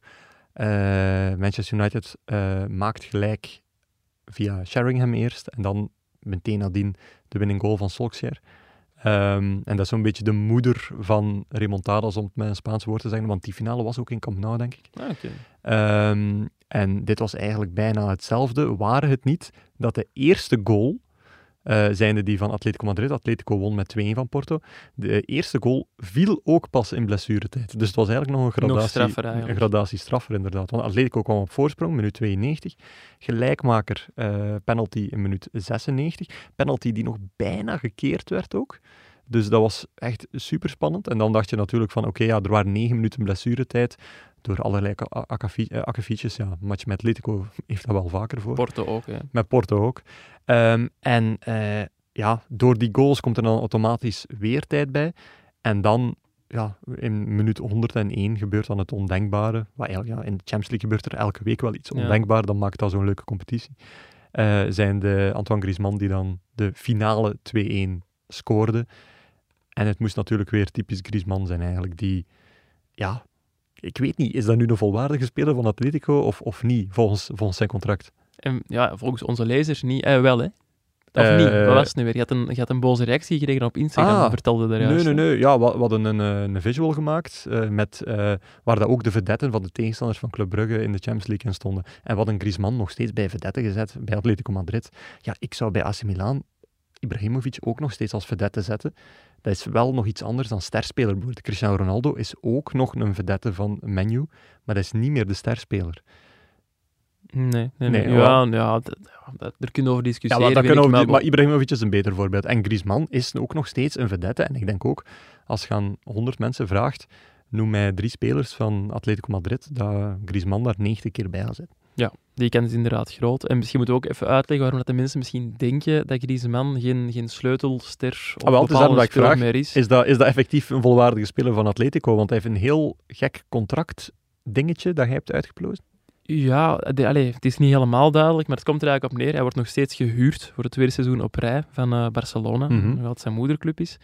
B: Eh, Manchester United eh, maakt gelijk via Sheringham eerst en dan meteen nadien de winning goal van Solskjaer. Ehm, en dat is zo'n beetje de moeder van remontadas, om het met een Spaans woord te zeggen, want die finale was ook in Camp Nou, denk ik.
A: Ah.
B: Ehm, en dit was eigenlijk bijna hetzelfde, waren het niet dat de eerste goal, eh zijnde die van Atletico Madrid, Atletico won met 2-1 van Porto, de eerste goal viel ook pas in blessuretijd. Dus het was eigenlijk nog een
A: Nog
B: gradatie,
A: straffer eigenlijk.
B: een gradatie straffer inderdaad. Want Atletico kwam op voorsprong, minuut 92. Gelijkmaker, eh, penalty in minuut 96. Penalty die nog bijna gekeerd werd ook. Dus dat was echt super spannend. En dan dacht je natuurlijk van, oké, ja, er waren negen minuten blessuretijd door allerlei eh, akkefietjes. Ja, match met Atletico heeft dat wel vaker voor.
A: Porto ook, hè.
B: Met Porto ook. Ehm, en eh, ja, door die goals komt er dan automatisch weer tijd bij. En dan, ja, in minuut 101 gebeurt dan het ondenkbare. Wat ja, in de Champions League gebeurt er elke week wel iets
A: Ja.
B: ondenkbaar. Dan maakt dat zo'n leuke competitie. Eh, zijn de Antoine Griezmann die dan de finale 2-1 scoorde. En het moest natuurlijk weer typisch Griezmann zijn eigenlijk. Die, ja, ik weet niet, is dat nu een volwaardige speler van Atletico of, of niet, volgens, volgens zijn contract?
A: En ja, volgens onze lezers niet. Eh, wel, hè. Of
B: Eh,
A: niet? Wat was het nu weer? Je had een, je had een boze reactie gekregen op Instagram,
B: Ah.
A: vertelde daar
B: Nee,
A: juist.
B: nee, nee. Ja, we, we hadden een, eh, een visual gemaakt eh, met, eh, waar dat ook de vedetten van de tegenstanders van Club Brugge in de Champions League in stonden. En we hadden Griezmann nog steeds bij vedetten gezet, bij Atletico Madrid. Ja, ik zou bij AC Milan Ibrahimovic ook nog steeds als vedette zetten. Dat is wel nog iets anders dan sterspeler. Bijvoorbeeld Cristiano Ronaldo is ook nog een vedette van Menu, maar dat is niet meer de sterspeler.
A: Nee, nee, nee.
B: Nee,
A: ja, ja, dat, ja, dat- daar kunnen we over
B: Ja,
A: discussiëren.
B: dat
A: vind
B: kunnen
A: maar
B: Ibrahimovic is een beter voorbeeld. En Griezmann is ook nog steeds een vedette. En ik denk ook, als je aan 100 mensen vraagt, noem mij drie spelers van Atletico Madrid, dat Griezmann daar 90 keer bij gaat zitten.
A: Die kans is inderdaad groot. En misschien moeten we ook even uitleggen waarom dat de mensen misschien denken dat Griezmann geen, geen sleutelster of
B: Ah, wel, het is ik vraag,
A: meer is.
B: Is dat, is dat effectief een volwaardige speler van Atletico? Want hij heeft een heel gek contract dingetje dat hij hebt uitgeplozen.
A: Ja, de, het is niet helemaal duidelijk, maar het komt er eigenlijk op neer. Hij wordt nog steeds gehuurd voor het tweede seizoen op rij van eh, Barcelona,
B: Mhm.
A: wat zijn moederclub is.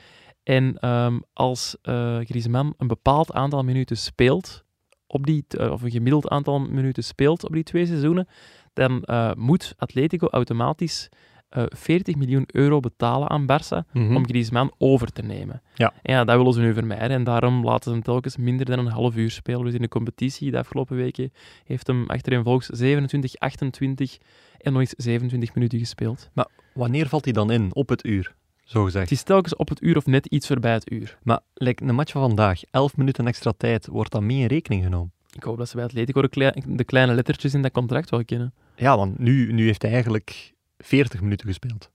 A: En ehm, als eh Griezmann een bepaald aantal minuten speelt, op die, eh, of een gemiddeld aantal minuten speelt op die twee seizoenen, dan eh, moet Atletico automatisch eh 40 miljoen euro betalen aan Barça
B: Mhm.
A: om Griezmann over te nemen.
B: Ja.
A: En ja, dat willen ze nu vermijden en daarom laten ze hem telkens minder dan een half uur spelen. Dus in de competitie de afgelopen weken heeft hem achtereenvolgens 27, 28 en nog eens 27 minuten gespeeld.
B: Wanneer valt hij dan in? Op het uur, zo gezegd.
A: Het is telkens op het uur of net iets voorbij het uur.
B: Maar like, een match van vandaag, 11 minuten extra tijd, wordt dat mee in rekening genomen?
A: Ik hoop dat ze bij Atletico de, klei- de kleine lettertjes in dat contract wel kennen.
B: Ja, want nu, nu heeft hij eigenlijk 40 minuten gespeeld.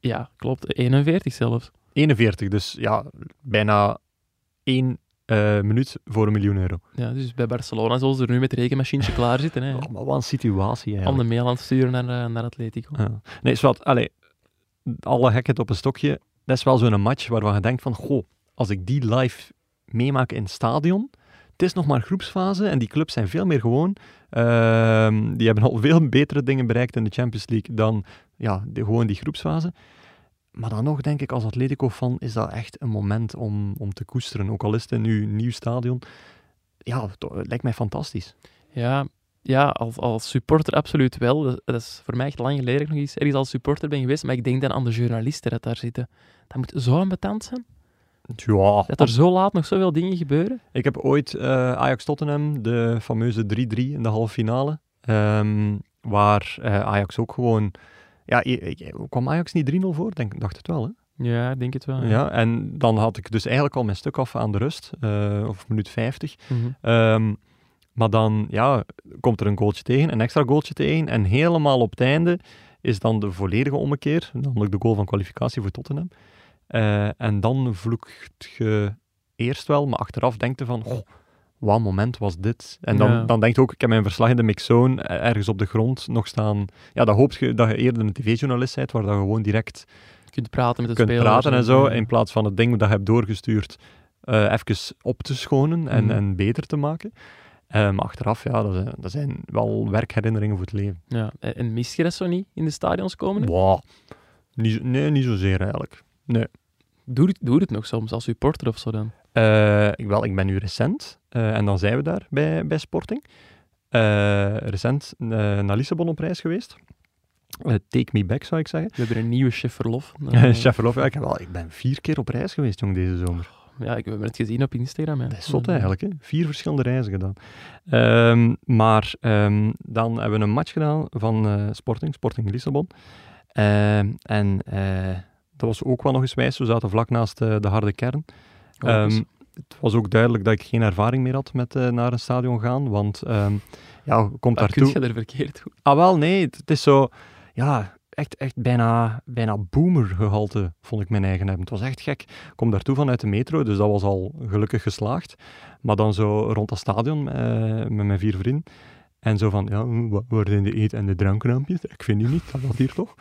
A: Ja, klopt. 41 zelfs.
B: 41, dus ja, bijna één eh, minuut voor een miljoen euro.
A: Ja, dus bij Barcelona zullen ze er nu met rekenmachientje klaar zitten. Hè.
B: Oh, maar wat een situatie
A: Om de
B: eigenlijk.
A: mail aan het sturen naar, eh, naar Atletico.
B: Ja. Nee, Swat, allee, alle gekheid op een stokje. Dat is wel zo'n match waarvan je denkt van, goh, als ik die live meemaak in het stadion, het is nog maar groepsfase en die clubs zijn veel meer gewoon. Ehm, die hebben al veel betere dingen bereikt in de Champions League dan ja, de, gewoon die groepsfase. Maar dan nog denk ik als Atletico-fan is dat echt een moment om, om te koesteren. Ook al is het nu nieuw stadion. Ja, het lijkt mij fantastisch.
A: Ja, ja als, als supporter absoluut wel. Dat, dat is voor mij echt lang geleden nog eens ergens als supporter ben geweest. Maar ik denk dan aan de journalisten dat daar zitten. Dat moet zo ambetant zijn.
B: Ja,
A: Dat er zo laat nog zoveel dingen gebeuren.
B: Ik heb ooit eh, Ajax-Tottenham, de fameuze 3-3 in de halve finale, ehm, waar eh, Ajax ook gewoon... Ja, kwam Ajax niet 3-0 voor? Denk, dacht het wel, hè?
A: Ja, ik denk het wel.
B: Ja. en dan had ik dus eigenlijk al mijn stuk af aan de rust, eh, of minuut 50.
A: Mhm.
B: Ehm, maar dan ja, komt er een goaltje tegen, een extra goaltje tegen, en helemaal op het einde is dan de volledige ommekeer, namelijk de goal van kwalificatie voor Tottenham. Eh, en dan vloekt je eerst wel, maar achteraf denkt je van, oh, wat moment was dit? En dan,
A: Ja.
B: dan denk je ook, ik heb mijn verslag in de mixzone eh, ergens op de grond nog staan. Ja, dan hoop je dat je eerder een tv-journalist bent, waar dat je gewoon direct
A: kunt praten met de
B: kunt
A: spelers.
B: praten en zo, in plaats van het ding dat je hebt doorgestuurd eh even op te schonen en,
A: Mhm.
B: en beter te maken. Maar achteraf, ja, dat zijn, dat zijn wel werkherinneringen voor het leven.
A: Ja. En mis je dat zo niet in de stadions komen?
B: Wow. Niet, nee, niet zozeer eigenlijk.
A: Doe, het, doe het nog soms als supporter of zo dan?
B: Eh, ik, wel, ik ben nu recent, eh, en dan zijn we daar bij, bij Sporting, eh, recent naar Lissabon op reis geweest. Take me back, zou ik zeggen.
A: We hebben een nieuwe chef verlof.
B: Chef Verlof, ja, ik, wel, ik ben vier keer op reis geweest, jong, deze zomer.
A: Ja, ik hebben het gezien op Instagram. Ja.
B: Dat is zot eigenlijk, hè? Vier verschillende reizen gedaan. Ehm, maar ehm, dan hebben we een match gedaan van eh, Sporting, Sporting Lissabon. Ehm, en eh, dat was ook wel nog eens wijs. We zaten vlak naast eh, de harde kern.
A: Oh,
B: het was ook duidelijk dat ik geen ervaring meer had met eh, naar een stadion gaan, want ja, komt
A: Waar kun
B: daartoe...
A: je er verkeerd doen?
B: Ah wel, nee, het, het is zo... Ja, echt, echt bijna, bijna boomer-gehalte vond ik mijn eigen hebben. Het was echt gek. Ik kom daartoe vanuit de metro, dus dat was al gelukkig geslaagd. Maar dan zo rond dat stadion eh, met mijn vier vrienden. En zo van, ja, wa- waar zijn de eet- en de drankraampjes? Ik vind die niet, dat was hier toch?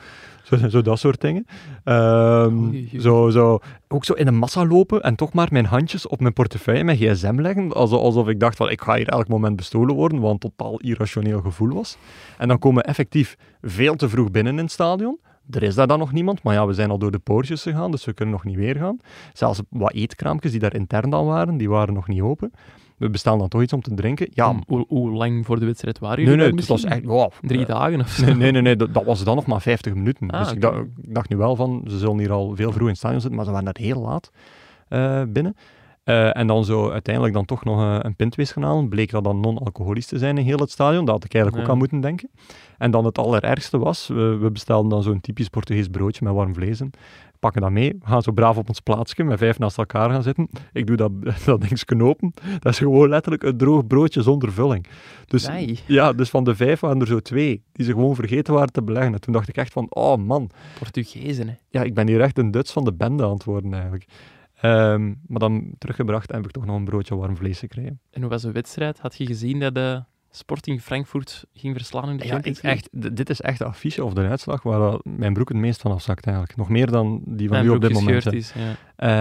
B: Zo, zo dat soort dingen. Ehm, zo, zo, ook zo in de massa lopen en toch maar mijn handjes op mijn portefeuille mijn gsm leggen. Alsof, alsof ik dacht van, ik ga hier elk moment bestolen worden, wat een totaal irrationeel gevoel was. En dan komen we effectief veel te vroeg binnen in het stadion. Er is daar dan nog niemand, maar ja, we zijn al door de poortjes gegaan, dus we kunnen nog niet weer gaan. Zelfs wat eetkraampjes die daar intern dan waren, die waren nog niet open. We bestellen dan toch iets om te drinken. Ja,
A: Hm, Hoe, hoe lang voor de wedstrijd waren
B: nee,
A: jullie
B: nee,
A: daar
B: het was echt... Wow,
A: Drie
B: Eh,
A: dagen of zo?
B: Nee, nee, nee, nee dat, dat was dan nog maar 50 minuten.
A: Ah,
B: dus ik dacht, ik dacht nu wel van, ze zullen hier al veel vroeg in het stadion zitten, maar ze waren net heel laat eh, binnen. Eh, en dan zo uiteindelijk dan toch nog eh, een pintwees gaan halen. Bleek dat dan non-alcoholisch te zijn in heel het stadion. Dat had ik eigenlijk ook aan moeten denken. En dan het allerergste was, we, we bestelden dan zo'n typisch Portugees broodje met warm vlees in. Pakken dat mee, gaan zo braaf op ons plaatsje met vijf naast elkaar gaan zitten. Ik doe dat, dat ding knopen. Dat is gewoon letterlijk een droog broodje zonder vulling. Dus
A: Nee,
B: ja, dus van de vijf waren er zo twee die ze gewoon vergeten waren te beleggen. En toen dacht ik echt van, oh man,
A: Portugezen, hè.
B: ja, ik ben hier echt een Duits van de bende aan het worden eigenlijk. Ehm, maar dan teruggebracht en heb ik toch nog een broodje warm vlees gekregen.
A: En hoe was de wedstrijd? Had je gezien dat de Sporting Frankfurt ging verslaan in de
B: Ja,
A: Champions
B: ik
A: League?
B: echt, dit is echt de affiche of de uitslag waar mijn broek het meest van afzakt eigenlijk. Nog meer dan die van
A: Mijn
B: u op dit moment.
A: is, ja.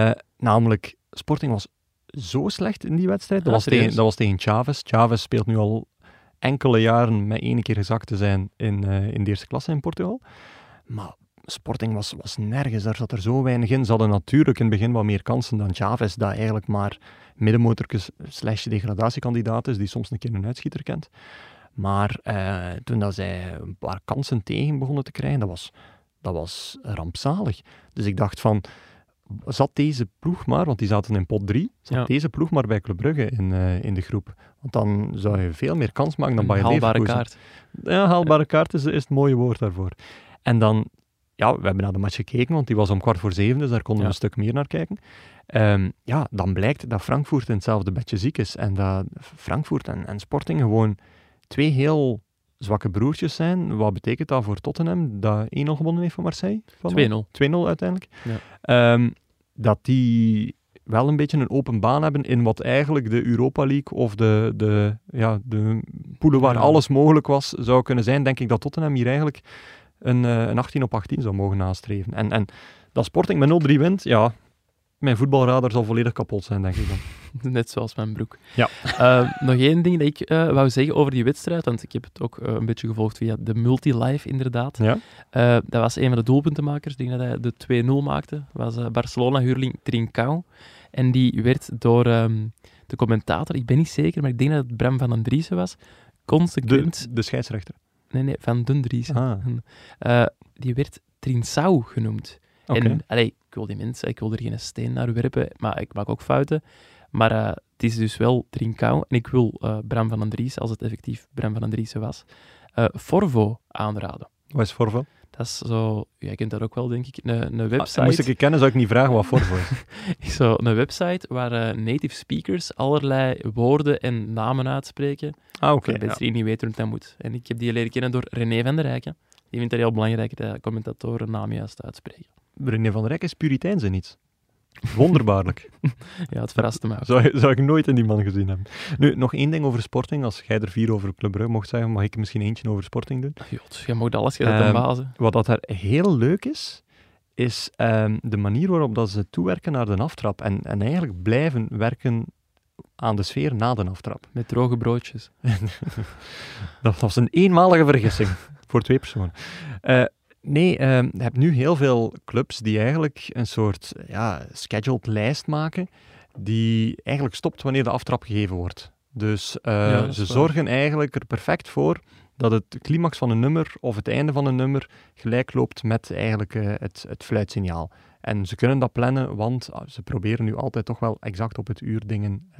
B: Eh, namelijk, Sporting was zo slecht in die wedstrijd. Dat,
A: Ah,
B: was, tegen, dat was tegen Chavez. Chavez speelt nu al enkele jaren met één keer gezakt te zijn in, eh, in de eerste klasse in Portugal. Maar Sporting was, was nergens, daar zat er zo weinig in. Ze hadden natuurlijk in het begin wat meer kansen dan Chavez, dat eigenlijk maar middenmotorkes slash degradatiekandidaat is, die soms een keer een uitschieter kent. Maar eh, toen dat zij een paar kansen tegen begonnen te krijgen, dat was, dat was rampzalig. Dus ik dacht van, zat deze ploeg maar, want die zaten in pot 3, zat
A: Ja.
B: deze ploeg maar bij Club Brugge in, eh, in de groep. Want dan zou je veel meer kans maken dan bij
A: haalbare
B: Leverkusen.
A: kaart.
B: Ja, haalbare kaart is, is het mooie woord daarvoor. En dan, ja, we hebben naar de match gekeken, want die was om kwart voor zeven, dus daar konden we een stuk meer naar kijken. Ehm, ja, dan blijkt dat Frankfurt in hetzelfde bedje ziek is. En dat Frankfurt en, en Sporting gewoon twee heel zwakke broertjes zijn. Wat betekent dat voor Tottenham, dat 1-0 gewonnen heeft van Marseille? Van
A: 2-0.
B: 2-0 uiteindelijk.
A: Ja.
B: Ehm, dat die wel een beetje een open baan hebben in wat eigenlijk de Europa League of de, de, ja, de poelen waar
A: Ja.
B: alles mogelijk was, zou kunnen zijn, denk ik dat Tottenham hier eigenlijk een, eh, een 18 op 18 zou mogen nastreven. En, en dat Sporting met 0-3 wint, ja, mijn voetbalradar zal volledig kapot zijn, denk ik dan.
A: Net zoals mijn broek.
B: Ja.
A: Eh, nog één ding dat ik eh, wou zeggen over die wedstrijd, want ik heb het ook eh, een beetje gevolgd via de multi-live inderdaad.
B: Ja?
A: Eh, dat was een van de doelpuntenmakers, ik denk dat hij de 2-0 maakte. was eh, Barcelona-huurling Trincao. En die werd door ehm, de commentator, ik ben niet zeker, maar ik denk dat het Bram van den Driessen was,
B: De,
A: consequent...
B: de scheidsrechter.
A: Nee, nee, van den Driessen.
B: Ah,
A: Eh, die werd Trinsau genoemd.
B: oké.
A: En allee, ik wil die mensen, ik wil er geen steen naar werpen, maar ik maak ook fouten. Maar eh, het is dus wel Trincao. En ik wil eh, Bram van den Dries, als het effectief Bram van den Driessen was, Forvo aanraden.
B: Wat is Forvo?
A: Dat is zo, jij kent dat ook wel, denk ik, een, een
B: Ah,
A: website.
B: moest ik het kennen, zou ik niet vragen wat is.
A: is zo een website waar eh, native speakers allerlei woorden en namen uitspreken.
B: Ah, oké.
A: voor de mensen die niet weten hoe het dan moet. En ik heb die leren kennen door René van der Rijken. Die vindt het heel belangrijk dat commentatoren naam juist uitspreken.
B: René van der Rijk is puriteins en iets. Wonderbaarlijk.
A: Ja, het verraste mij ook.
B: zou, zou ik nooit in die man gezien hebben. Nu, nog één ding over Sporting. Als jij er vier over Club Brugge mocht zeggen, mag ik misschien eentje over Sporting doen.
A: Jot, jij mag alles, jij bent
B: Ehm,
A: bazen.
B: Wat dat daar heel leuk is, is ehm, de manier waarop dat ze toewerken naar de aftrap. En, en eigenlijk blijven werken aan de sfeer na de aftrap.
A: Met droge broodjes.
B: Dat was een eenmalige vergissing voor twee personen. Eh, nee, ehm, je hebt nu heel veel clubs die eigenlijk een soort ja, scheduled lijst maken, die eigenlijk stopt wanneer de aftrap gegeven wordt. Dus eh,
A: Ja,
B: ze
A: waar.
B: zorgen eigenlijk er perfect voor dat het climax van een nummer of het einde van een nummer gelijk loopt met eigenlijk eh, het, het fluitsignaal. En ze kunnen dat plannen, want ah, ze proberen nu altijd toch wel exact op het uur dingen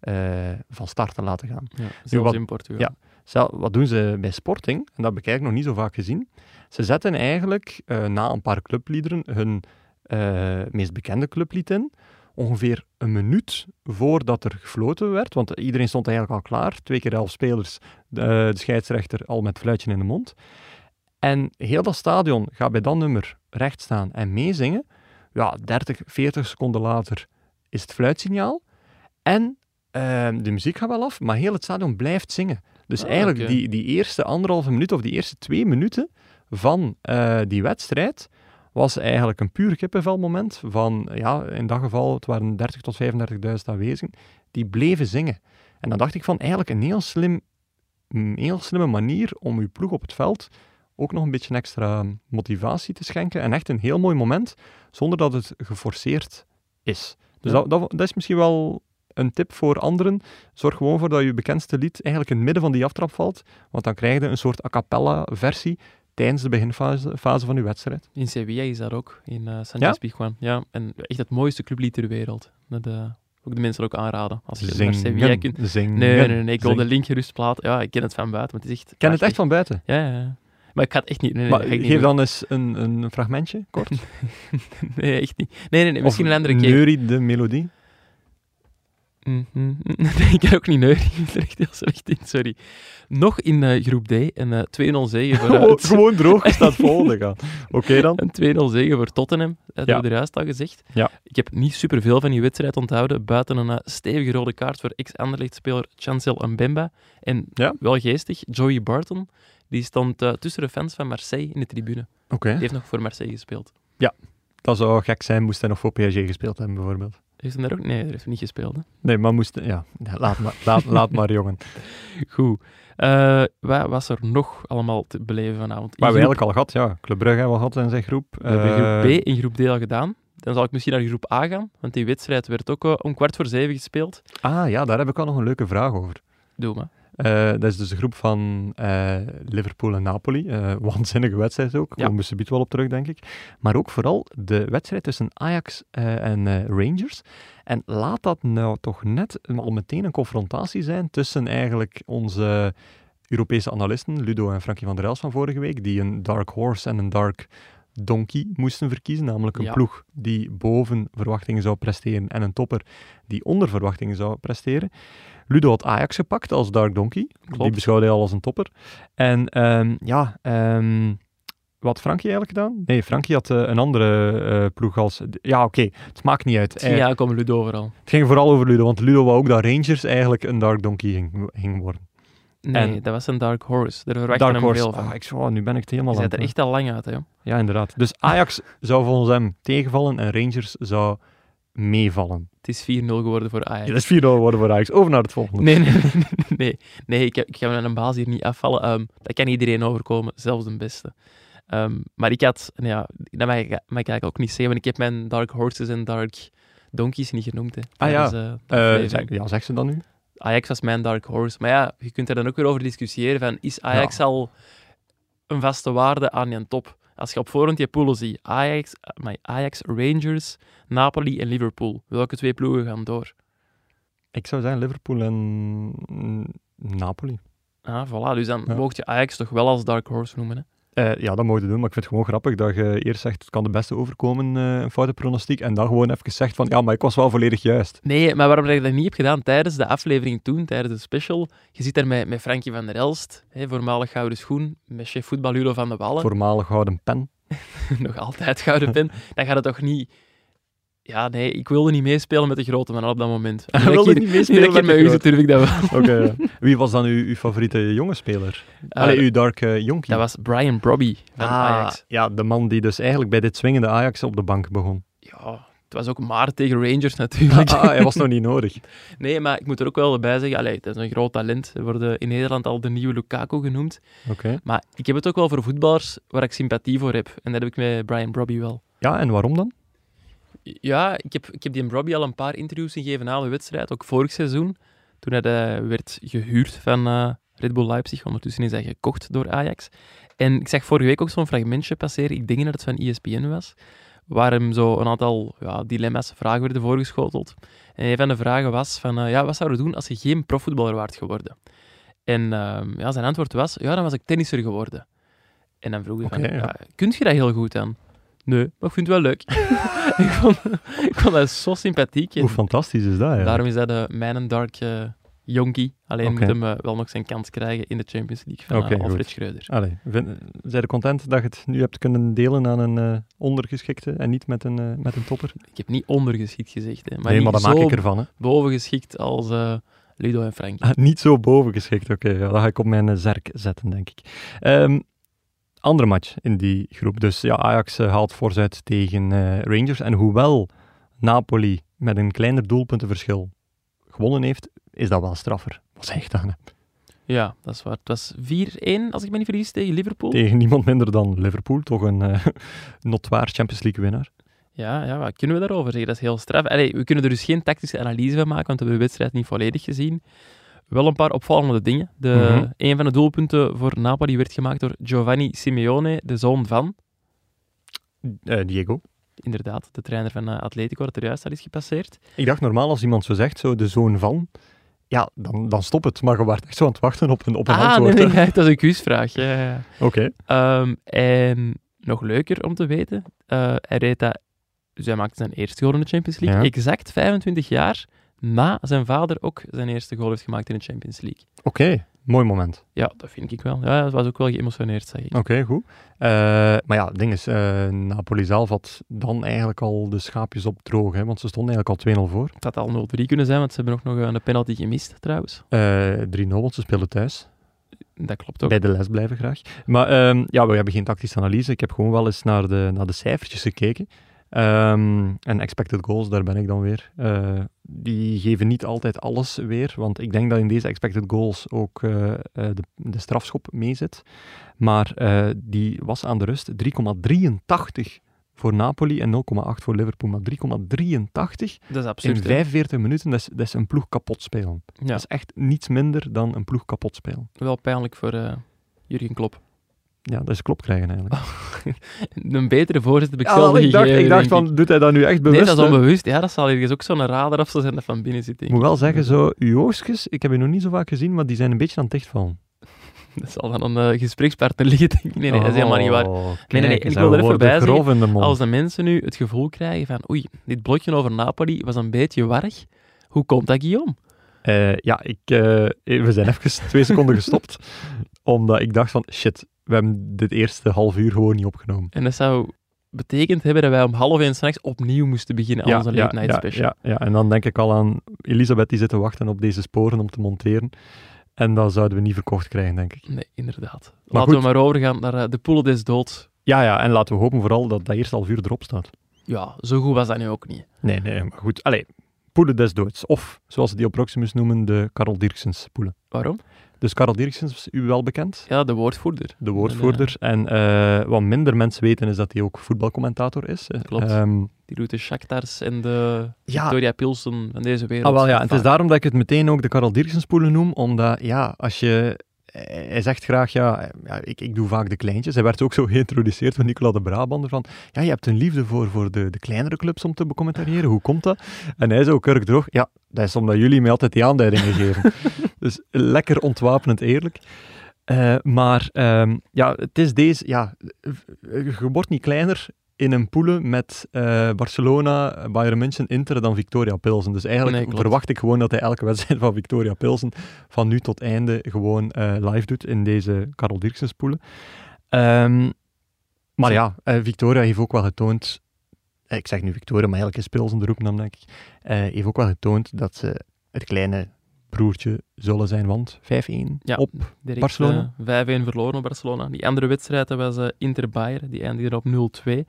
B: eh, van start te laten gaan.
A: Ja, zelfs
B: wat-
A: in Portugal.
B: ja. Zel- wat doen ze bij Sporting? En dat heb ik nog niet zo vaak gezien. Ze zetten eigenlijk eh, na een paar clubliederen hun eh, meest bekende clublied in. Ongeveer een minuut voordat er gefloten werd, want iedereen stond eigenlijk al klaar. Twee keer elf spelers, de, de scheidsrechter al met fluitje in de mond. En heel dat stadion gaat bij dat nummer recht staan en meezingen. Ja, 30, 40 seconden later is het fluitsignaal. En eh, de muziek gaat wel af, maar heel het stadion blijft zingen. Dus
A: Ah,
B: eigenlijk die, die eerste anderhalve minuut of die eerste twee minuten van eh, die wedstrijd was eigenlijk een puur kippenvelmoment van, ja, in dat geval, het waren 30 tot 35.000 aanwezigen, die bleven zingen. En dan dacht ik van, eigenlijk een heel, slim, een heel slimme manier om uw ploeg op het veld ook nog een beetje extra motivatie te schenken. En echt een heel mooi moment, zonder dat het geforceerd is. Dus
A: Ja.
B: dat, dat, dat is misschien wel een tip voor anderen. Zorg gewoon voor dat je bekendste lied eigenlijk in het midden van die aftrap valt, want dan krijg je een soort a cappella versie tijdens de beginfase fase van je wedstrijd.
A: In Sevilla is dat ook, in uh, Sanchez Pizjuan. Ja, en echt het mooiste clublied ter wereld. Dat uh, ook de mensen ook aanraden. Als je
B: zingen,
A: naar Sevilla kunt.
B: Zingen,
A: Nee, nee, nee, nee, ik wil de link gerust. Ja, ik ken het van buiten, maar het is echt...
B: Ik ken het echt van buiten.
A: Ja, ja, ja. Maar ik ga het echt niet... Nee,
B: maar
A: niet
B: geef dan eens een, een fragmentje, kort.
A: Nee, echt niet. Nee, nee, nee misschien
B: Of
A: een andere keer.
B: Neurie de melodie.
A: Mhm. Nee, ik kan ook niet neuren. Ik ben er echt heel slecht in, sorry. Nog in eh, groep D, een eh 2-0 zege voor... eh,
B: Gewoon, droog staat volgende gaan. Oké dan.
A: Een 2-0 zege voor Tottenham, dat
B: Ja.
A: hebben we er juist al gezegd.
B: Ja.
A: Ik heb niet superveel van die wedstrijd onthouden, buiten een eh, stevige rode kaart voor ex-Anderlecht-speler Chancel Mbemba. En
B: Ja.
A: wel geestig, Joey Barton, die stond eh, tussen de fans van Marseille in de tribune.
B: Oké.
A: Die heeft nog voor Marseille gespeeld.
B: Dat zou gek zijn, moest hij nog voor PSG gespeeld hebben, bijvoorbeeld.
A: Heeft hij daar ook? Nee, hij heeft niet gespeeld. Hè?
B: Nee, maar moest... Ja, laat, maar, laat, laat maar, jongen.
A: Goed. Eh, wat was er nog allemaal te beleven vanavond? In
B: Maar we
A: groep-
B: eigenlijk al gehad, ja. Club Brugge hebben we gehad in zijn groep.
A: We hebben
B: Eh,
A: groep B en groep D al gedaan. Dan zal ik misschien naar groep A gaan, want die wedstrijd werd ook eh, om kwart voor zeven gespeeld.
B: Ah ja, daar heb ik al nog een leuke vraag over.
A: Doe maar.
B: Eh, dat is dus de groep van eh, Liverpool en Napoli. Eh waanzinnige wedstrijd ook.
A: Ja.
B: Komen we subiet wel op terug, denk ik. Maar ook vooral de wedstrijd tussen Ajax en Rangers. En laat dat nou toch net al meteen een confrontatie zijn tussen eigenlijk onze Europese analisten, Ludo en Frankie van der Els van vorige week, die een dark horse en een dark donkey moesten verkiezen, namelijk een
A: Ja.
B: ploeg die boven verwachtingen zou presteren en een topper die onder verwachtingen zou presteren. Ludo had Ajax gepakt als Dark Donkey. Die
A: Klopt.
B: beschouwde hij al als een topper. En ehm, ja, ehm, wat had Frankie eigenlijk gedaan? Nee, Frankie had eh, een andere eh, ploeg als... Ja, oké, het maakt niet uit. Eh,
A: eigenlijk om Ludo overal.
B: het ging vooral over Ludo, want Ludo wou ook dat Rangers eigenlijk een Dark Donkey ging, ging worden.
A: Nee,
B: En-
A: dat was een Dark Horse. Daar verwachten
B: Dark
A: hem
B: Horse.
A: veel van.
B: Ah, ik, zo, nu ben ik het helemaal
A: Je
B: aan
A: zit er echt al lang uit, hè. joh.
B: Ja, inderdaad. Dus Ajax zou volgens hem tegenvallen en Rangers zou meevallen.
A: Het is 4-0 geworden voor Ajax.
B: Ja, dat is 4 worden voor Ajax. Over naar het volgende.
A: Nee, nee, nee. nee, ik, heb- ik ga met een baas hier niet afvallen. Ehm, dat kan iedereen overkomen, zelfs de beste. Ehm, maar ik had, nou ja, dat mag ik, mag ik eigenlijk ook niet zeggen, want ik heb mijn Dark Horses en Dark Donkeys niet genoemd. Hè,
B: Ah, ja.
A: eh,
B: Eh, zeg, ja, zeg ze dan nu?
A: Ajax was mijn Dark Horse. Maar ja, je kunt er dan ook weer over discussiëren van, is Ajax al een vaste waarde aan je top? Als je op voorhand je poolen ziet, Ajax, eh, maar Ajax, Rangers, Napoli en Liverpool. Welke twee ploegen gaan door?
B: Ik zou zeggen Liverpool en Napoli.
A: Ah, voilà. Dus dan
B: Ja.
A: mocht je Ajax toch wel als Dark Horse noemen. Hè?
B: Eh, ja, dat moet je doen, maar ik vind het gewoon grappig dat je eerst zegt het kan de beste overkomen, eh, een foute pronostiek, en dan gewoon even zegt van ja, maar ik was wel volledig juist.
A: Nee, maar waarom ik dat niet heb gedaan tijdens de aflevering toen, tijdens de special, je zit daar met, met Frankie van der Elst, hè, voormalig Gouden Schoen, met chef voetbal van de Wallen,
B: Voormalig gouden pen.
A: nog altijd Gouden Pen, dan gaat het toch niet... Ja, nee, ik wilde niet meespelen met de grote man op dat moment. Ik
B: wilde
A: hier-
B: niet meespelen met
A: met
B: de
A: u durf ik dat wel.
B: Oké. Wie was dan uw, uw favoriete jonge speler? Allee, uw dark eh, jonkie.
A: dat was Brian Brobby van
B: Ah,
A: Ajax.
B: Ja, de man die dus eigenlijk bij dit swingende Ajax op de bank begon.
A: Ja, het was ook maar tegen Rangers natuurlijk.
B: Ah, hij was nog niet nodig.
A: Nee, maar ik moet er ook wel bij zeggen, allee, het is een groot talent. Er worden in Nederland al de nieuwe Lukaku genoemd.
B: Oké.
A: Maar ik heb het ook wel voor voetballers waar ik sympathie voor heb. En dat heb ik met Brian Brobby wel.
B: Ja, en waarom dan?
A: Ja, ik heb, ik heb die Brobby al een paar interviews gegeven na de wedstrijd, ook vorig seizoen. Toen hij eh, werd gehuurd van eh, Red Bull Leipzig. Ondertussen is hij gekocht door Ajax. En ik zag vorige week ook zo'n fragmentje passeren. Ik denk dat het van ESPN was. Waar hem zo een aantal ja, dilemma's, vragen werden voorgeschoteld. En een van de vragen was van, eh, ja, wat zou je doen als je geen profvoetballer waart geworden? En ehm, ja, zijn antwoord was, ja, dan was ik tennisser geworden. En dan vroeg ik van,
B: Oké, ja.
A: ja, kunt je dat heel goed dan? Nee, maar ik vind het wel leuk. ik, vond, ik vond dat zo sympathiek.
B: Hoe fantastisch is dat, ja?
A: daarom is dat de mijn dark eh jonkie. Alleen
B: Oké.
A: moet hem eh, wel nog zijn kans krijgen in de Champions League van eh, Alfred
B: goed.
A: Schreuder.
B: Allee, vind, zijn je content dat je het nu hebt kunnen delen aan een eh, ondergeschikte en niet met een, eh, met een topper?
A: Ik heb niet ondergeschikt gezegd, hè, maar
B: nee, maar dat maak ik ervan. Hè.
A: bovengeschikt als eh, Ludo en Frank.
B: Ah, niet zo bovengeschikt, oké. ja, dat ga ik op mijn eh, zerk zetten, denk ik. Ehm, andere match in die groep. Dus ja, Ajax eh, haalt uit tegen eh, Rangers. En hoewel Napoli met een kleiner doelpuntenverschil gewonnen heeft, is dat wel straffer. Wat zeg dan? hè?
A: Ja, dat is waar. Het was 4-1, als ik me niet vergis, tegen Liverpool.
B: Tegen niemand minder dan Liverpool, toch een eh notwaar Champions League winnaar.
A: Ja, ja, wat kunnen we daarover zeggen? Dat is heel straf. Allee, we kunnen er dus geen tactische analyse van maken, want we hebben de wedstrijd niet volledig gezien. Wel een paar opvallende dingen. De,
B: Mhm.
A: Een van de doelpunten voor Napoli werd gemaakt door Giovanni Simeone, de zoon van,
B: Eh, Diego.
A: inderdaad, de trainer van eh, Atletico, dat er juist al is gepasseerd.
B: Ik dacht normaal als iemand zo zegt, zo de zoon van, ja, dan, dan stop het. Maar je waart echt zo aan het wachten op een, op een
A: ah,
B: antwoord.
A: nee, dat is een quizvraag. Ja, ja.
B: Oké.
A: Ehm, en nog leuker om te weten, eh, hij reed dat, dus hij maakte zijn eerste goal in de Champions League,
B: Ja.
A: exact 25 jaar na zijn vader ook zijn eerste goal heeft gemaakt in de Champions League.
B: Oké, mooi moment.
A: Ja, dat vind ik wel. Ja, dat was ook wel geëmotioneerd, zeg ik.
B: Oké, goed. Eh, maar ja, het ding is, eh, Napoli zelf had dan eigenlijk al de schaapjes op droog, hè, want ze stonden eigenlijk al 2-0 voor.
A: Het had al 0-3 kunnen zijn, want ze hebben ook nog een penalty gemist, trouwens.
B: Eh 3-0, want ze speelden thuis.
A: Dat klopt ook.
B: Bij de les blijven graag. Maar ehm, ja, we hebben geen tactische analyse. Ik heb gewoon wel eens naar de, naar de cijfertjes gekeken. Ehm, en expected goals, daar ben ik dan weer. Eh, die geven niet altijd alles weer, want ik denk dat in deze expected goals ook eh, eh, de, de strafschop meezit. Maar eh, die was aan de rust 3,83 voor Napoli en 0,8 voor Liverpool. Maar 3,83
A: Dat is
B: in
A: absurd. hè?
B: 45 minuten, dat is, dat is een ploeg kapot spelen.
A: Ja,
B: Dat is echt niets minder dan een ploeg kapot spelen.
A: wel pijnlijk voor eh, Jurgen Klopp.
B: Ja, dat is klop krijgen eigenlijk.
A: Een betere voorzet heb ik
B: Ja,
A: zelf
B: wel, ik dacht,
A: gegeven,
B: ik dacht van, doet hij dat nu echt bewust?
A: Nee, dat is onbewust. Ja, dat zal ergens ook zo'n radar of zo zijn dat van binnen zit.
B: Ik moet wel zeggen, zo, oogstjes, ik heb je nog niet zo vaak gezien, maar die zijn een beetje aan het dichtvallen.
A: Dat zal dan een eh, gesprekspartner liggen, denk ik. Nee, nee, dat is helemaal niet waar.
B: Oh,
A: nee, nee, ik wil er even bij
B: de mond.
A: Als de mensen nu het gevoel krijgen van oei, dit blokje over Napoli was een beetje warrig, hoe komt dat, Guillaume?
B: Eh, ja, ik, eh, we zijn even twee seconden gestopt, omdat ik dacht van, shit, we hebben dit eerste half uur gewoon niet opgenomen.
A: En dat zou betekend hebben dat wij om half één s'nachts opnieuw moesten beginnen aan onze late night special.
B: Ja, ja, en dan denk ik al aan Elisabeth die zit te wachten op deze sporen om te monteren. En dat zouden we niet verkocht krijgen, denk ik.
A: Nee, inderdaad.
B: Maar
A: Laten
B: goed.
A: we maar overgaan naar eh, de poelen des doods.
B: Ja, ja, en laten we hopen vooral dat dat eerste half uur erop staat.
A: Ja, zo goed was dat nu ook niet.
B: Nee, nee, maar goed. Allee, poelen des doods. Of, zoals ze die op Proximus noemen, de Karel Dirksens poelen.
A: Waarom?
B: Dus Karel Dirksens is u wel bekend,
A: Ja, de woordvoerder.
B: de woordvoerder. En eh, wat minder mensen weten is dat hij ook voetbalcommentator is.
A: Klopt.
B: ehm,
A: Die doet de Shakhtars en de
B: Ja.
A: Victoria Pilsen van deze wereld.
B: Ah, wel ja, en het is daarom dat ik het meteen ook de Karel Dirksenspoelen noem, omdat ja, als je... Hij zegt graag, ja, ja ik, ik doe vaak de kleintjes. Hij werd ook zo geïntroduceerd door Nicola de Brabander van, ja, je hebt een liefde voor, voor de, de kleinere clubs om te becommentariëren. Hoe komt dat? En hij zo kurk droog, ja, dat is omdat jullie mij altijd die aanduidingen geven. dus lekker ontwapenend eerlijk. Eh, maar ehm, ja, het is deze, ja, je wordt niet kleiner in een poelen met eh, Barcelona, Bayern München, Inter dan Victoria Pilsen. Dus eigenlijk
A: Nee,
B: verwacht ik gewoon dat hij elke wedstrijd van Victoria Pilsen van nu tot einde gewoon eh, live doet in deze Karel Dirksens poelen. Ehm, maar ja, eh, Victoria heeft ook wel getoond, ik zeg nu Victoria, maar eigenlijk is Pilsen de roepnaam denk ik, heeft ook wel getoond dat ze het kleine broertje zullen zijn, want 5-1
A: Ja.
B: op
A: Direct,
B: Barcelona?
A: eh, 5-1 verloren op Barcelona. Die andere wedstrijd was eh, Inter-Bayern, die eindigde op 0-2.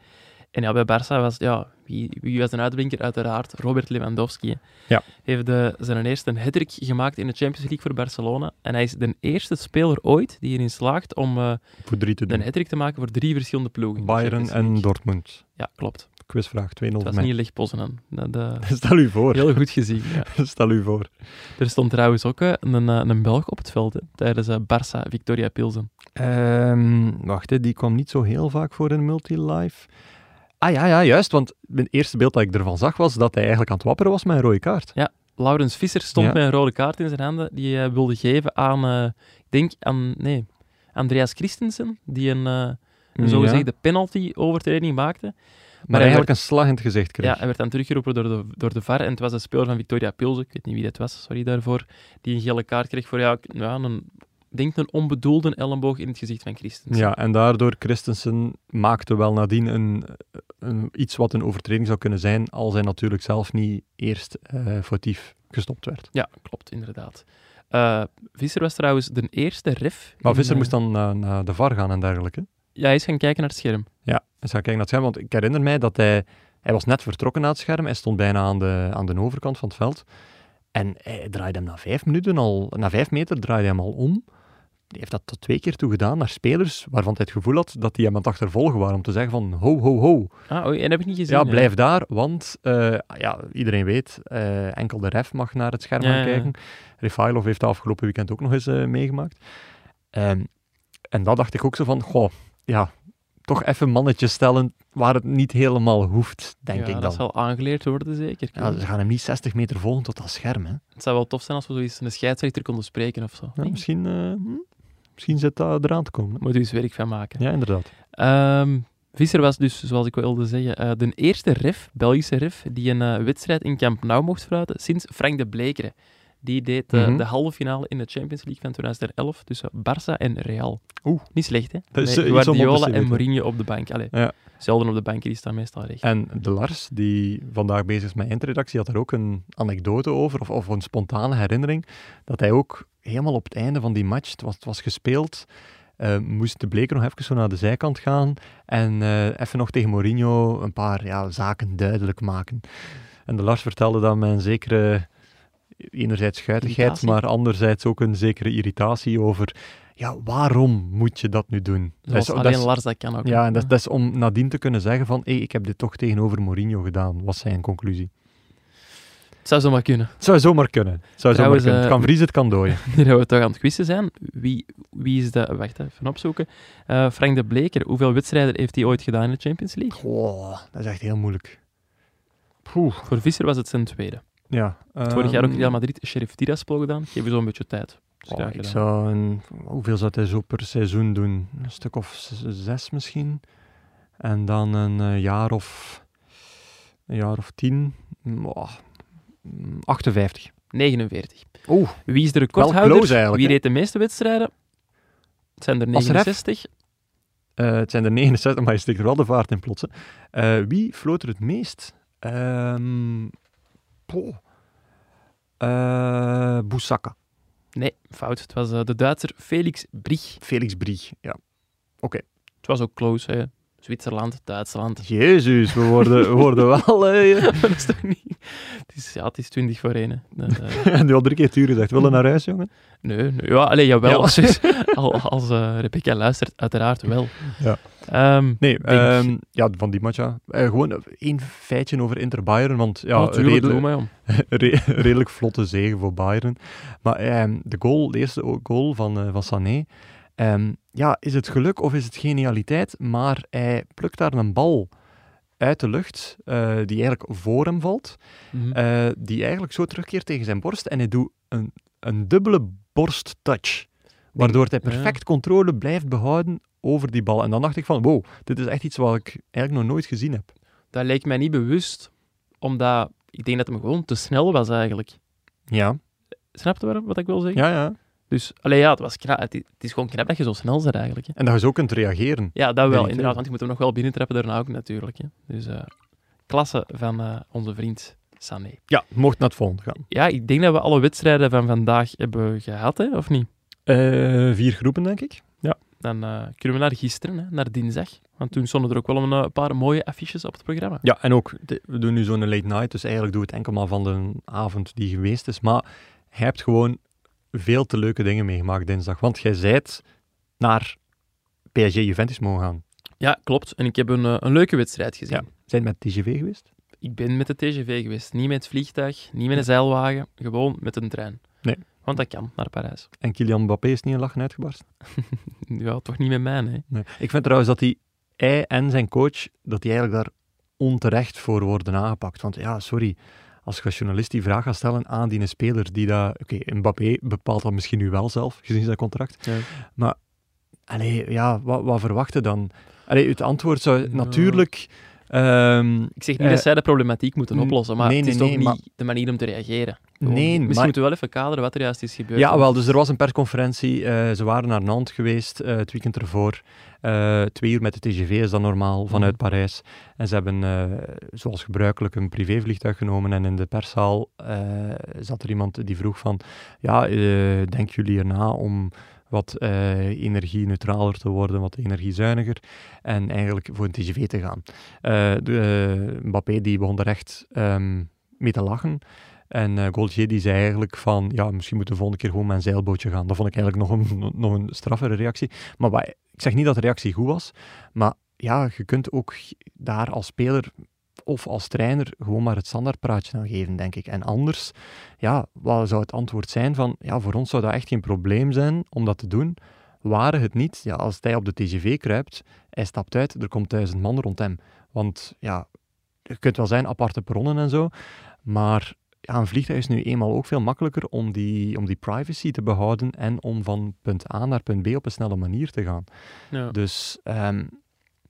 A: En ja, bij Barça was, ja, wie, wie was een uitblinker? Uiteraard Robert Lewandowski.
B: Ja.
A: Heeft de, zijn eerste een hat gemaakt in de Champions League voor Barcelona. En hij is de eerste speler ooit die erin slaagt om eh
B: voor drie te
A: een hat te maken voor drie verschillende ploegen.
B: Bayern en. Dortmund.
A: Ja, klopt.
B: Quizvraag 2-0
A: Het was
B: mij.
A: niet licht pozen. Dat, eh,
B: Stel u voor.
A: heel goed gezien, ja.
B: Stel u voor.
A: Er stond trouwens ook eh, een, eh, een Belg op het veld hè, tijdens Barça Victoria Pilsen.
B: Ehm, wacht, hè, die kwam niet zo heel vaak voor in Multilife. Ah ja, ja, juist. Want het eerste beeld dat ik ervan zag was dat hij eigenlijk aan het wapperen was met een rode kaart.
A: Laurens Visser stond
B: Ja.
A: met een rode kaart in zijn handen die hij wilde geven aan, ik denk aan, nee, Andreas Christensen, die een, een zogezegde penalty-overtreding maakte.
B: Maar,
A: hij
B: eigenlijk een slag in het gezicht kreeg.
A: Ja, hij werd dan teruggeroepen door de, door de VAR en het was een speler van Victoria Pilsen, ik weet niet wie dat was, sorry daarvoor, die een gele kaart kreeg voor, ja, ja een, denk een onbedoelde elleboog in het gezicht van Christensen.
B: Ja, en daardoor Christensen maakte wel nadien een, een, iets wat een overtreding zou kunnen zijn, als hij natuurlijk zelf niet eerst eh foutief gestopt werd.
A: Ja, klopt, inderdaad. Eh, Visser was trouwens de eerste ref.
B: Maar
A: in,
B: Visser
A: eh,
B: moest dan naar, naar de VAR gaan en dergelijke.
A: Ja, hij is gaan kijken naar het scherm.
B: Ja, eens gaan kijken naar het scherm, want ik herinner mij dat hij... Hij was net vertrokken naar het scherm, hij stond bijna aan de, aan de overkant van het veld. En hij draaide hem na vijf minuten al... Na vijf meter draaide hij hem al om. Hij heeft dat tot twee keer toe gedaan naar spelers waarvan hij het gevoel had dat die hem aan het achtervolgen waren. Om te zeggen van, ho, ho, ho.
A: Ah, en heb ik niet gezien.
B: Ja,
A: hè.
B: blijf daar, want eh, ja, iedereen weet, eh, enkel de ref mag naar het scherm
A: Ja,
B: gaan
A: ja, ja.
B: kijken. Refailov heeft dat afgelopen weekend ook nog eens eh, meegemaakt. Ehm, en dat dacht ik ook zo van, goh, ja, toch even mannetjes stellen waar het niet helemaal hoeft, denk
A: ja,
B: ik dan.
A: dat zal aangeleerd worden, zeker.
B: Ja, ze gaan hem niet 60 meter volgen tot dat scherm, hè.
A: Het zou wel tof zijn als we zoiets een scheidsrechter konden spreken of zo.
B: Ja,
A: Nee?
B: misschien, hm, misschien zit dat eraan te komen.
A: Moet u eens werk van maken.
B: Ja, inderdaad.
A: Ehm, Visser was dus, zoals ik wilde zeggen, eh, de eerste ref, Belgische ref, die een eh, wedstrijd in Camp Nou mocht fluiten sinds Frank de Blekeren. Die deed eh,
B: Mhm.
A: de halve finale in de Champions League van 2011 tussen Barça en Real.
B: Oeh.
A: Niet slecht, hè?
B: Dat is, te
A: Guardiola en. Mourinho op de bank. Allee,
B: Ja.
A: zelden op de bank, die staan meestal recht.
B: En de Lars, die vandaag bezig is met eindredactie, had daar ook een anekdote over, of, of een spontane herinnering, dat hij ook helemaal op het einde van die match, het was, het was gespeeld, eh, moest de Bleker nog even zo naar de zijkant gaan en even nog tegen Mourinho een paar ja, zaken duidelijk maken. En de Lars vertelde dan met een zekere, enerzijds schuitigheid,
A: Irritatie.
B: maar anderzijds ook een zekere irritatie over, ja, waarom moet je dat nu doen? Dat is- dat
A: alleen
B: is-
A: Lars dat kan ook.
B: ja, en dat, dat is om nadien te kunnen zeggen van, hey, ik heb dit toch tegenover Mourinho gedaan, was zijn conclusie.
A: Het zou zomaar kunnen.
B: Het zou zomaar kunnen. Het zou zomaar kunnen. Het
A: eh,
B: kan vriezen, het kan dooien.
A: Nu dat we toch aan het quizzen zijn, wie, wie is de... Wacht, even opzoeken. Eh, Frank de Bleker, hoeveel wedstrijden heeft hij ooit gedaan in de Champions League?
B: Goh, dat is echt heel moeilijk. Poeh,
A: Voor Visser was het zijn tweede.
B: Ja.
A: Vorig jaar ook
B: ehm,
A: Real Madrid, Sheriff Tiraspol gedaan. Geef je zo'n beetje tijd.
B: Oh, ik
A: gedaan.
B: zou een, hoeveel zou hij zo per seizoen doen? Een stuk of zes misschien. En dan een eh, jaar of een jaar of tien. Oh, mm, 58.
A: 49.
B: Oeh,
A: Wie is de recordhouder? Wie reed de meeste wedstrijden? Het zijn er
B: Als ref?
A: 69.
B: eh, het zijn er 69, maar je steekt er wel de vaart in plotsen. Eh, wie floot er het meest? Ehm poh. Eh, Boussaka.
A: Nee, fout. Het was eh, de Duitser Felix Brig.
B: Felix Brie. Ja.
A: Het was ook close, hè. Zwitserland, Duitsland.
B: Jezus, we worden, we worden wel...
A: dat is toch niet... Het is, ja, het is 20 voor 1. Hè. Dat, eh,
B: En al drie keer tuur gezegd. Willen naar huis, jongen?
A: nee, nee, ja, allee, jawel.
B: Ja.
A: Als, als, als eh, Rebecca luistert, uiteraard wel.
B: Ja.
A: Ehm,
B: Nee, ehm, ja, van die match, ja. Eh, gewoon één feitje over Inter Bayern, want ja,
A: natuurlijk,
B: redelijk, re- redelijk vlotte zege voor Bayern. Maar ehm, de goal, de eerste goal van, van Sané, ehm, ja, is het geluk of is het genialiteit? Maar hij plukt daar een bal uit de lucht, eh, die eigenlijk voor hem valt,
A: Mhm.
B: eh, die eigenlijk zo terugkeert tegen zijn borst en hij doet een, een dubbele borsttouch. Waardoor hij
A: Ja.
B: perfect controle blijft behouden over die bal. En dan dacht ik van, wow, dit is echt iets wat ik eigenlijk nog nooit gezien heb.
A: Dat lijkt mij niet bewust, omdat ik denk dat hem gewoon te snel was eigenlijk.
B: Ja,
A: Snap je wat ik wil zeggen?
B: ja, ja.
A: Dus, allee, ja, het, was knap, het, is, gewoon knap dat je zo snel bent eigenlijk. Hè.
B: En dat je zo kunt reageren.
A: Ja, dat wel, inderdaad,
B: ja.
A: want je moet hem nog wel binnentrappen daarna ook natuurlijk. Hè. Dus, eh, klasse van eh, onze vriend Sané.
B: Ja, mocht naar het volgende gaan.
A: Ja, ik denk dat we alle wedstrijden van vandaag hebben gehad, hè, of niet?
B: Eh, vier groepen, denk ik.
A: Dan eh, kunnen we naar gisteren, hè, naar dinsdag. Want toen stonden er ook wel een paar mooie affiches op het programma.
B: Ja, en ook, we doen nu zo'n late night, dus eigenlijk doen we het enkel maar van de avond die geweest is. Maar hij hebt gewoon veel te leuke dingen meegemaakt dinsdag. Want jij zijt naar PSG Juventus mogen gaan.
A: Ja, klopt. En ik heb een, eh, een leuke wedstrijd gezien.
B: Ja. Zijn met TGV geweest?
A: Ik ben met de TGV geweest. Niet met het vliegtuig, niet met een zeilwagen. Gewoon met een trein.
B: Nee.
A: Want dat kan, naar Parijs.
B: En Kylian Mbappé is niet in lachen uitgebarsten?
A: Ja, toch niet met mij, hè.
B: Nee. Ik vind trouwens dat hij, hij en zijn coach, dat die eigenlijk daar onterecht voor worden aangepakt. Want ja, sorry, als je als journalist die vraag gaat stellen aan die speler die dat... Oké, Mbappé bepaalt dat misschien nu wel zelf, gezien zijn contract.
A: Ja.
B: Allee, ja, wat, wat verwachten dan? Allee, het antwoord zou natuurlijk... ehm,
A: Ik zeg niet
B: Eh,
A: dat zij de problematiek moeten oplossen, maar
B: nee,
A: het is
B: nee,
A: toch
B: nee,
A: niet
B: maar-
A: de manier om te reageren. Gewoon.
B: nee,
A: Misschien
B: maar...
A: moeten we wel even kaderen wat er juist is gebeurd.
B: Ja, wel, dus er was een persconferentie. eh, ze waren naar Nantes geweest eh, het weekend ervoor. Eh, twee uur met de TGV is dat normaal, vanuit
A: Mhm.
B: Parijs. En ze hebben, eh, zoals gebruikelijk, een privévliegtuig genomen. En in de perszaal eh, zat er iemand die vroeg van... Ja, denken jullie erna om wat energie-neutraler te worden, wat energiezuiniger? En eigenlijk voor een TGV te gaan. De, Mbappé die begon er echt ehm, mee te lachen. En eh Gaultier die zei eigenlijk van, ja, misschien moeten we de volgende keer gewoon met een zeilbootje gaan. Dat vond ik eigenlijk nog een, nog een straffere reactie. Maar wat- ik zeg niet dat de reactie goed was, maar ja, je kunt ook daar als speler of als trainer gewoon maar het standaardpraatje aan geven, denk ik. En anders, ja, wat zou het antwoord zijn van, ja, voor ons zou dat echt geen probleem zijn om dat te doen. Waren het niet, ja, als hij op de TGV kruipt, hij stapt uit, er komt duizend man rond hem. Want ja, je kunt wel zijn aparte perronnen en zo, maar ja, een vliegtuig is nu eenmaal ook veel makkelijker om die, om die privacy te behouden en om van punt A naar punt B op een snelle manier te gaan.
A: Ja.
B: Dus ehm,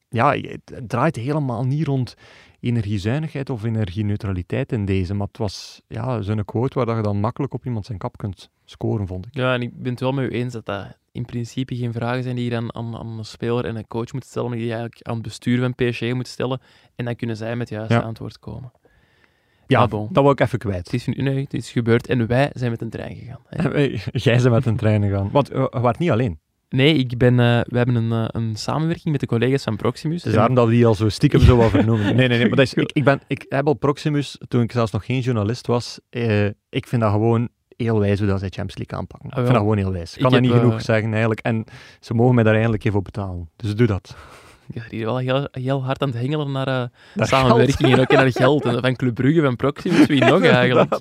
B: ja, het draait helemaal niet rond energiezuinigheid of energieneutraliteit in deze, maar het was ja, zo'n quote waar dat je dan makkelijk op iemand zijn kap kunt scoren, vond ik.
A: Ja, en ik ben het wel met u eens dat dat in principe geen vragen zijn die je dan aan, aan een speler en een coach moet stellen, maar die je eigenlijk aan het bestuur van PSG moet stellen. En dan kunnen zij met het juiste
B: Ja.
A: antwoord komen.
B: Ja,
A: bon.
B: dat wou ik even kwijt.
A: Het is, nee, het is gebeurd en wij zijn met een trein gegaan. hè.
B: Jij bent met een trein gegaan. Want uh, je waart niet alleen.
A: Nee, ik ben, eh, we hebben een, eh, een samenwerking met de collega's van Proximus.
B: Het is daarom dat we die al zo stiekem zo wat vernoemen. Nee, nee, nee. Maar dat is, ik, ik, ben, ik heb al Proximus, toen ik zelfs nog geen journalist was, eh, ik vind dat gewoon heel wijs hoe dat zij Champions League aanpakken.
A: Ah,
B: ik
A: wel.
B: vind dat gewoon heel wijs. Ik
A: Ik
B: kan dat
A: heb,
B: niet
A: eh,
B: genoeg zeggen eigenlijk. En ze mogen mij daar eigenlijk even op betalen. Dus doe dat.
A: Ik ben hier wel heel, heel hard aan het hengelen naar eh, samenwerking en ook naar geld. En van Club Brugge, van Proximus, wie nog eigenlijk?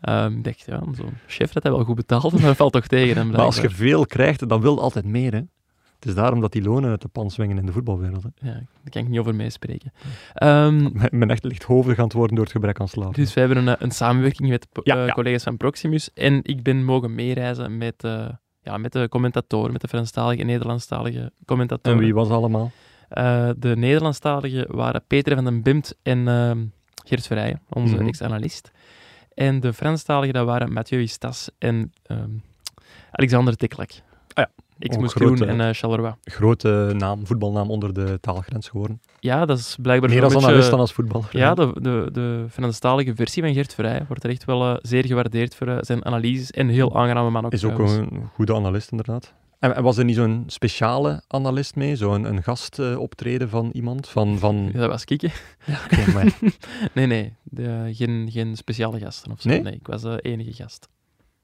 A: Ehm, ik dacht, ja, zo'n chef dat hij wel goed betaald, maar dat valt toch tegen hem.
B: Maar als je veel krijgt, dan wil je altijd meer. Hè? Het is daarom dat die lonen uit de pan swingen in de voetbalwereld. Hè.
A: Ja, daar kan ik niet over meespreken.
B: Ik ben echt lichthoofdig aan het worden door het gebrek aan slaap.
A: dus wij hebben een, eh, een samenwerking met eh,
B: ja.
A: collega's van Proximus. En ik ben mogen meereizen met, ja, met de commentatoren, met de Franstalige en Nederlandstalige
B: en
A: commentatoren.
B: wie was allemaal?
A: Eh, de Nederlandstaligen waren Peter van den Bimt en ehm, Geert Verrijen, onze
B: Mhm.
A: ex-analist. En de Franstaligen, dat waren Mathieu Istas en ehm, Alexander Tiklak.
B: Ah ja,
A: Groen en eh Charleroi.
B: Grote naam, voetbalnaam onder de taalgrens geworden.
A: Ja, dat is blijkbaar
B: Meer als
A: beetje-
B: analist dan als voetballer.
A: Ja, de, de, de Franstalige versie van Geert Verrijen wordt er echt wel eh, zeer gewaardeerd voor eh, zijn analyses. En een heel aangename man ook
B: Is ook een goede analist, inderdaad. En, was er niet zo'n speciale analist mee? Zo'n een gastoptreden van iemand? Van, van...
A: Ja, dat was Kieke.
B: Oké, maar
A: Nee, nee. de- geen, geen speciale gasten of zo.
B: Nee?
A: Nee, ik was de enige gast.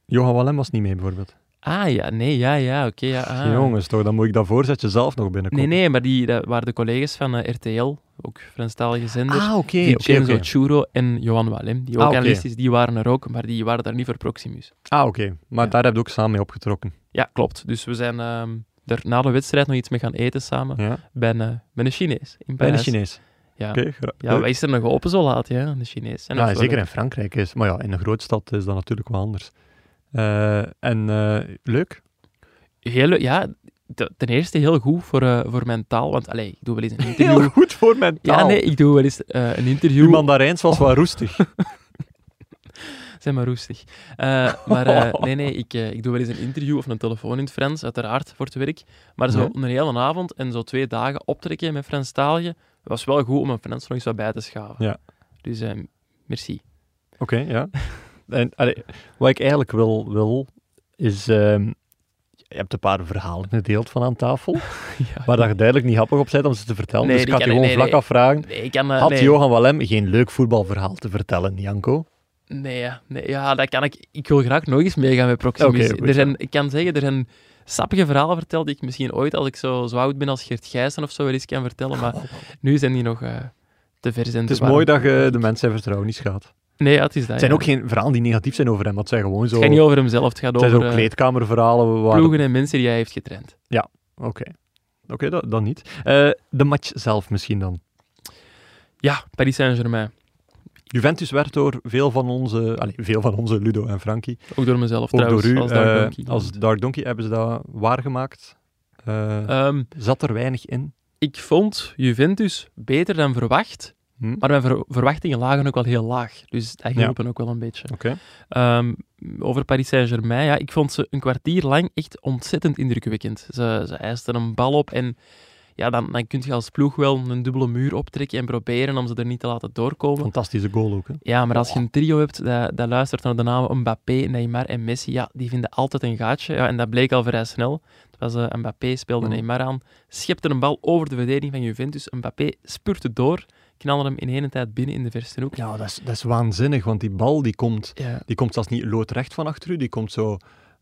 B: Johan Wallem was niet mee, bijvoorbeeld.
A: Ah ja, nee, ja, ja, oké. ja, ah.
B: Jongens, toch, dan moet ik dat voorzetje zelf nog binnenkomen.
A: Nee, nee, maar die dat waren de collega's van eh, RTL, ook Franstalige zender.
B: Ah, oké, oké,
A: Vincenzo
B: oké.
A: Churo en Johan Wallem, die ook
B: Ah,
A: is, die waren er ook, maar die waren daar niet voor Proximus.
B: Ah, oké. Maar
A: Ja.
B: daar heb je ook samen mee opgetrokken.
A: Ja, klopt. Dus we zijn ehm, er na de wedstrijd nog iets mee gaan eten samen
B: Ja.
A: bij een, eh, bij een Chinees in
B: Bij de
A: Parijs.
B: Chinees.
A: Ja.
B: Oké, gra-
A: Ja, wij is er nog open zo laat, ja, de Chinees. En
B: Ja, zeker in Frankrijk is. Maar ja, in een grootstad is dat natuurlijk wel anders. Eh, en eh, leuk.
A: Heel, leuk, ja, te- ten eerste heel goed voor, eh, voor mijn taal, want allee, ik doe wel eens een interview.
B: Heel goed voor mijn taal.
A: Ja, nee, ik doe wel eens een interview.
B: Uw mandarijns was wel roestig.
A: Zeg maar roestig. Maar eh, nee, nee, ik, ik doe wel eens een interview of een telefoon in het Frans, uiteraard, voor het werk. Maar zo een hele avond en zo twee dagen optrekken met Franstaligen, was wel goed om mijn Frans nog eens wat bij te schaven.
B: Ja.
A: Dus merci.
B: Oké, ja. En, allee, wat ik eigenlijk wil, wil is... ehm, je hebt een paar verhalen gedeeld van aan tafel,
A: ja.
B: waar dat je duidelijk niet happig op bent om ze te vertellen.
A: Nee,
B: dus ik ga je gewoon
A: nee,
B: vlak
A: nee.
B: afvragen.
A: Nee, ik kan... eh,
B: Had. Johan Wallem geen leuk voetbalverhaal te vertellen, Janko?
A: Nee, ja, nee, ja, dat kan ik. Ik wil graag nog eens meegaan met Proximus. Er zijn, ik kan zeggen, er zijn sappige verhalen verteld die ik misschien ooit, als ik zo, zo oud ben als Geert Gijssen of zo, wel eens kan vertellen. Maar nu zijn die nog eh, te ver.
B: Het is mooi dat je de mensen vertrouwen niet schaadt.
A: Nee, ja, het is dat.
B: Het zijn
A: ja.
B: ook geen verhalen die negatief zijn over hem, maar het zijn gewoon zo...
A: Het gaat niet over hemzelf, het gaat
B: het zijn zo
A: eh,
B: kleedkamerverhalen waar...
A: ploegen en mensen die hij heeft getraind.
B: Oké, Oké, dat, dat niet. Eh, de match zelf misschien dan.
A: Ja, Paris Saint-Germain.
B: Juventus werd door veel van onze, veel van onze Ludo en Frankie,
A: Ook door mezelf
B: ook
A: trouwens,
B: door u,
A: als Dark
B: eh,
A: Donkey.
B: als Dark Donkey hebben ze dat waargemaakt. Eh
A: Ehm,
B: zat er weinig in.
A: ik vond Juventus beter dan verwacht,
B: Hm?
A: maar mijn ver- verwachtingen lagen ook wel heel laag. Dus dat
B: Ja.
A: hielp ook wel een beetje. Ehm, over Paris Saint-Germain, ja, ik vond ze een kwartier lang echt ontzettend indrukwekkend. Ze, ze eisten een bal op en ja, dan, dan kun je als ploeg wel een dubbele muur optrekken en proberen om ze er niet te laten doorkomen.
B: Fantastische goal ook. Hè?
A: Ja, maar als je een trio hebt dat, dat luistert naar de namen Mbappé, Neymar en Messi, ja, die vinden altijd een gaatje. Ja, en dat bleek al vrij snel. Het was eh, Mbappé, speelde
B: Mhm.
A: Neymar aan, schepte een bal over de verdediging van Juventus. Mbappé spurte door, knalde hem in één tijd binnen in de verste hoek.
B: Ja, dat is, dat is waanzinnig, want die bal die komt,
A: Ja,
B: die komt zelfs niet loodrecht van achter u, die komt zo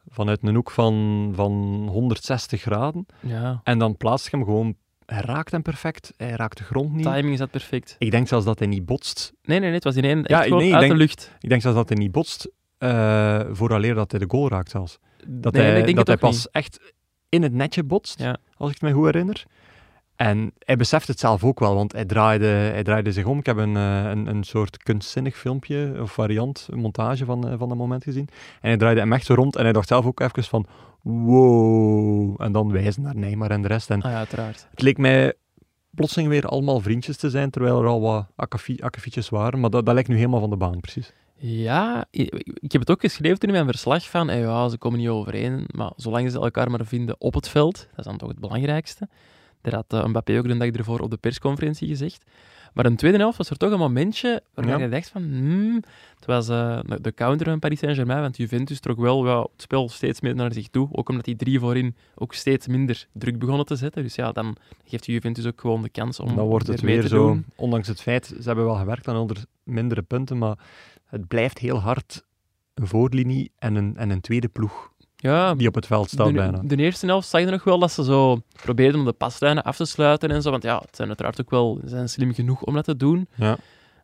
B: vanuit een hoek van, van 160 graden.
A: ja.
B: En dan plaatst je hem gewoon, hij raakt hem perfect, hij raakt de grond niet.
A: timing zat perfect.
B: Ik denk zelfs dat hij niet botst.
A: Nee, nee, nee, het was in één,
B: Ja, ik
A: uit de
B: denk-
A: lucht.
B: Ik denk zelfs dat hij niet botst, eh vooraleer dat hij de goal raakt zelfs. Dat
A: nee,
B: hij,
A: ik denk
B: dat hij pas echt in het netje botst,
A: Ja.
B: als ik het me goed herinner. En hij beseft het zelf ook wel, want hij draaide, hij draaide zich om. Ik heb een, eh, een, een soort kunstzinnig filmpje of variant, een montage van, eh, van dat moment gezien. En hij draaide hem echt zo rond en hij dacht zelf ook even van wow. En dan wijzen naar Neymar en de rest. En
A: Ah ja, uiteraard.
B: het leek mij plotseling weer allemaal vriendjes te zijn, terwijl er al wat akkefi- akkefietjes waren. Maar dat, dat lijkt nu helemaal van de baan, precies.
A: Ja, ik, heb het ook geschreven toen in mijn verslag van, ja, ze komen niet overeen, maar zolang ze elkaar maar vinden op het veld, dat is dan toch het belangrijkste. Dat had uh, Mbappé ook de dag ervoor op de persconferentie gezegd. Maar in de tweede helft was er toch een momentje waarbij
B: Ja.
A: je dacht van, hmm, het was eh, de counter van Paris Saint-Germain, want Juventus trok wel ja, het spel steeds meer naar zich toe, ook omdat die drie voorin ook steeds minder druk begonnen te zetten. Dus ja, dan geeft Juventus ook gewoon de kans om
B: dan wordt het weer zo,
A: doen.
B: ondanks het feit, ze hebben wel gewerkt aan onder mindere punten, maar het blijft heel hard een voorlinie en een, en een tweede ploeg
A: Ja,
B: die op het veld staat
A: de,
B: bijna.
A: De eerste helft zag je nog wel dat ze zo probeerden om de paslijnen af te sluiten en zo. Want ja, het zijn uiteraard ook wel ze zijn slim genoeg om dat te doen.
B: Ja.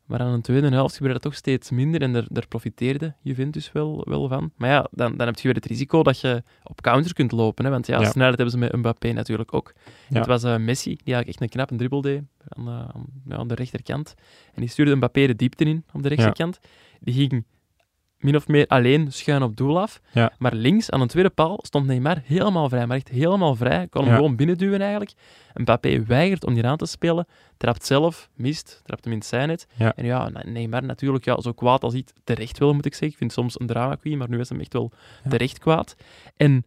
A: Maar aan de tweede helft gebeurde dat toch steeds minder en daar, daar profiteerde Juventus wel, wel van. Maar ja, dan, dan heb je weer het risico dat je op counters kunt lopen. Hè? Want ja,
B: Ja.
A: snelheid hebben ze met Mbappé natuurlijk ook.
B: Ja.
A: Het was eh, Messi die eigenlijk echt een knappe dribbel deed aan de, aan de rechterkant. En die stuurde Mbappé de diepte in op de rechterkant. Die ging min of meer alleen schuin op doel af.
B: Ja.
A: Maar links aan de tweede paal stond Neymar helemaal vrij. Maar echt helemaal vrij. Kon hem
B: Ja.
A: gewoon binnenduwen eigenlijk. Mbappé weigert om die aan te spelen. Trapt zelf, mist, trapt hem in het zijnet.
B: Ja.
A: En ja, Neymar natuurlijk ja, zo kwaad als iets terecht wil, moet ik zeggen. Ik vind soms een drama queen, maar nu is hem echt wel terecht kwaad. En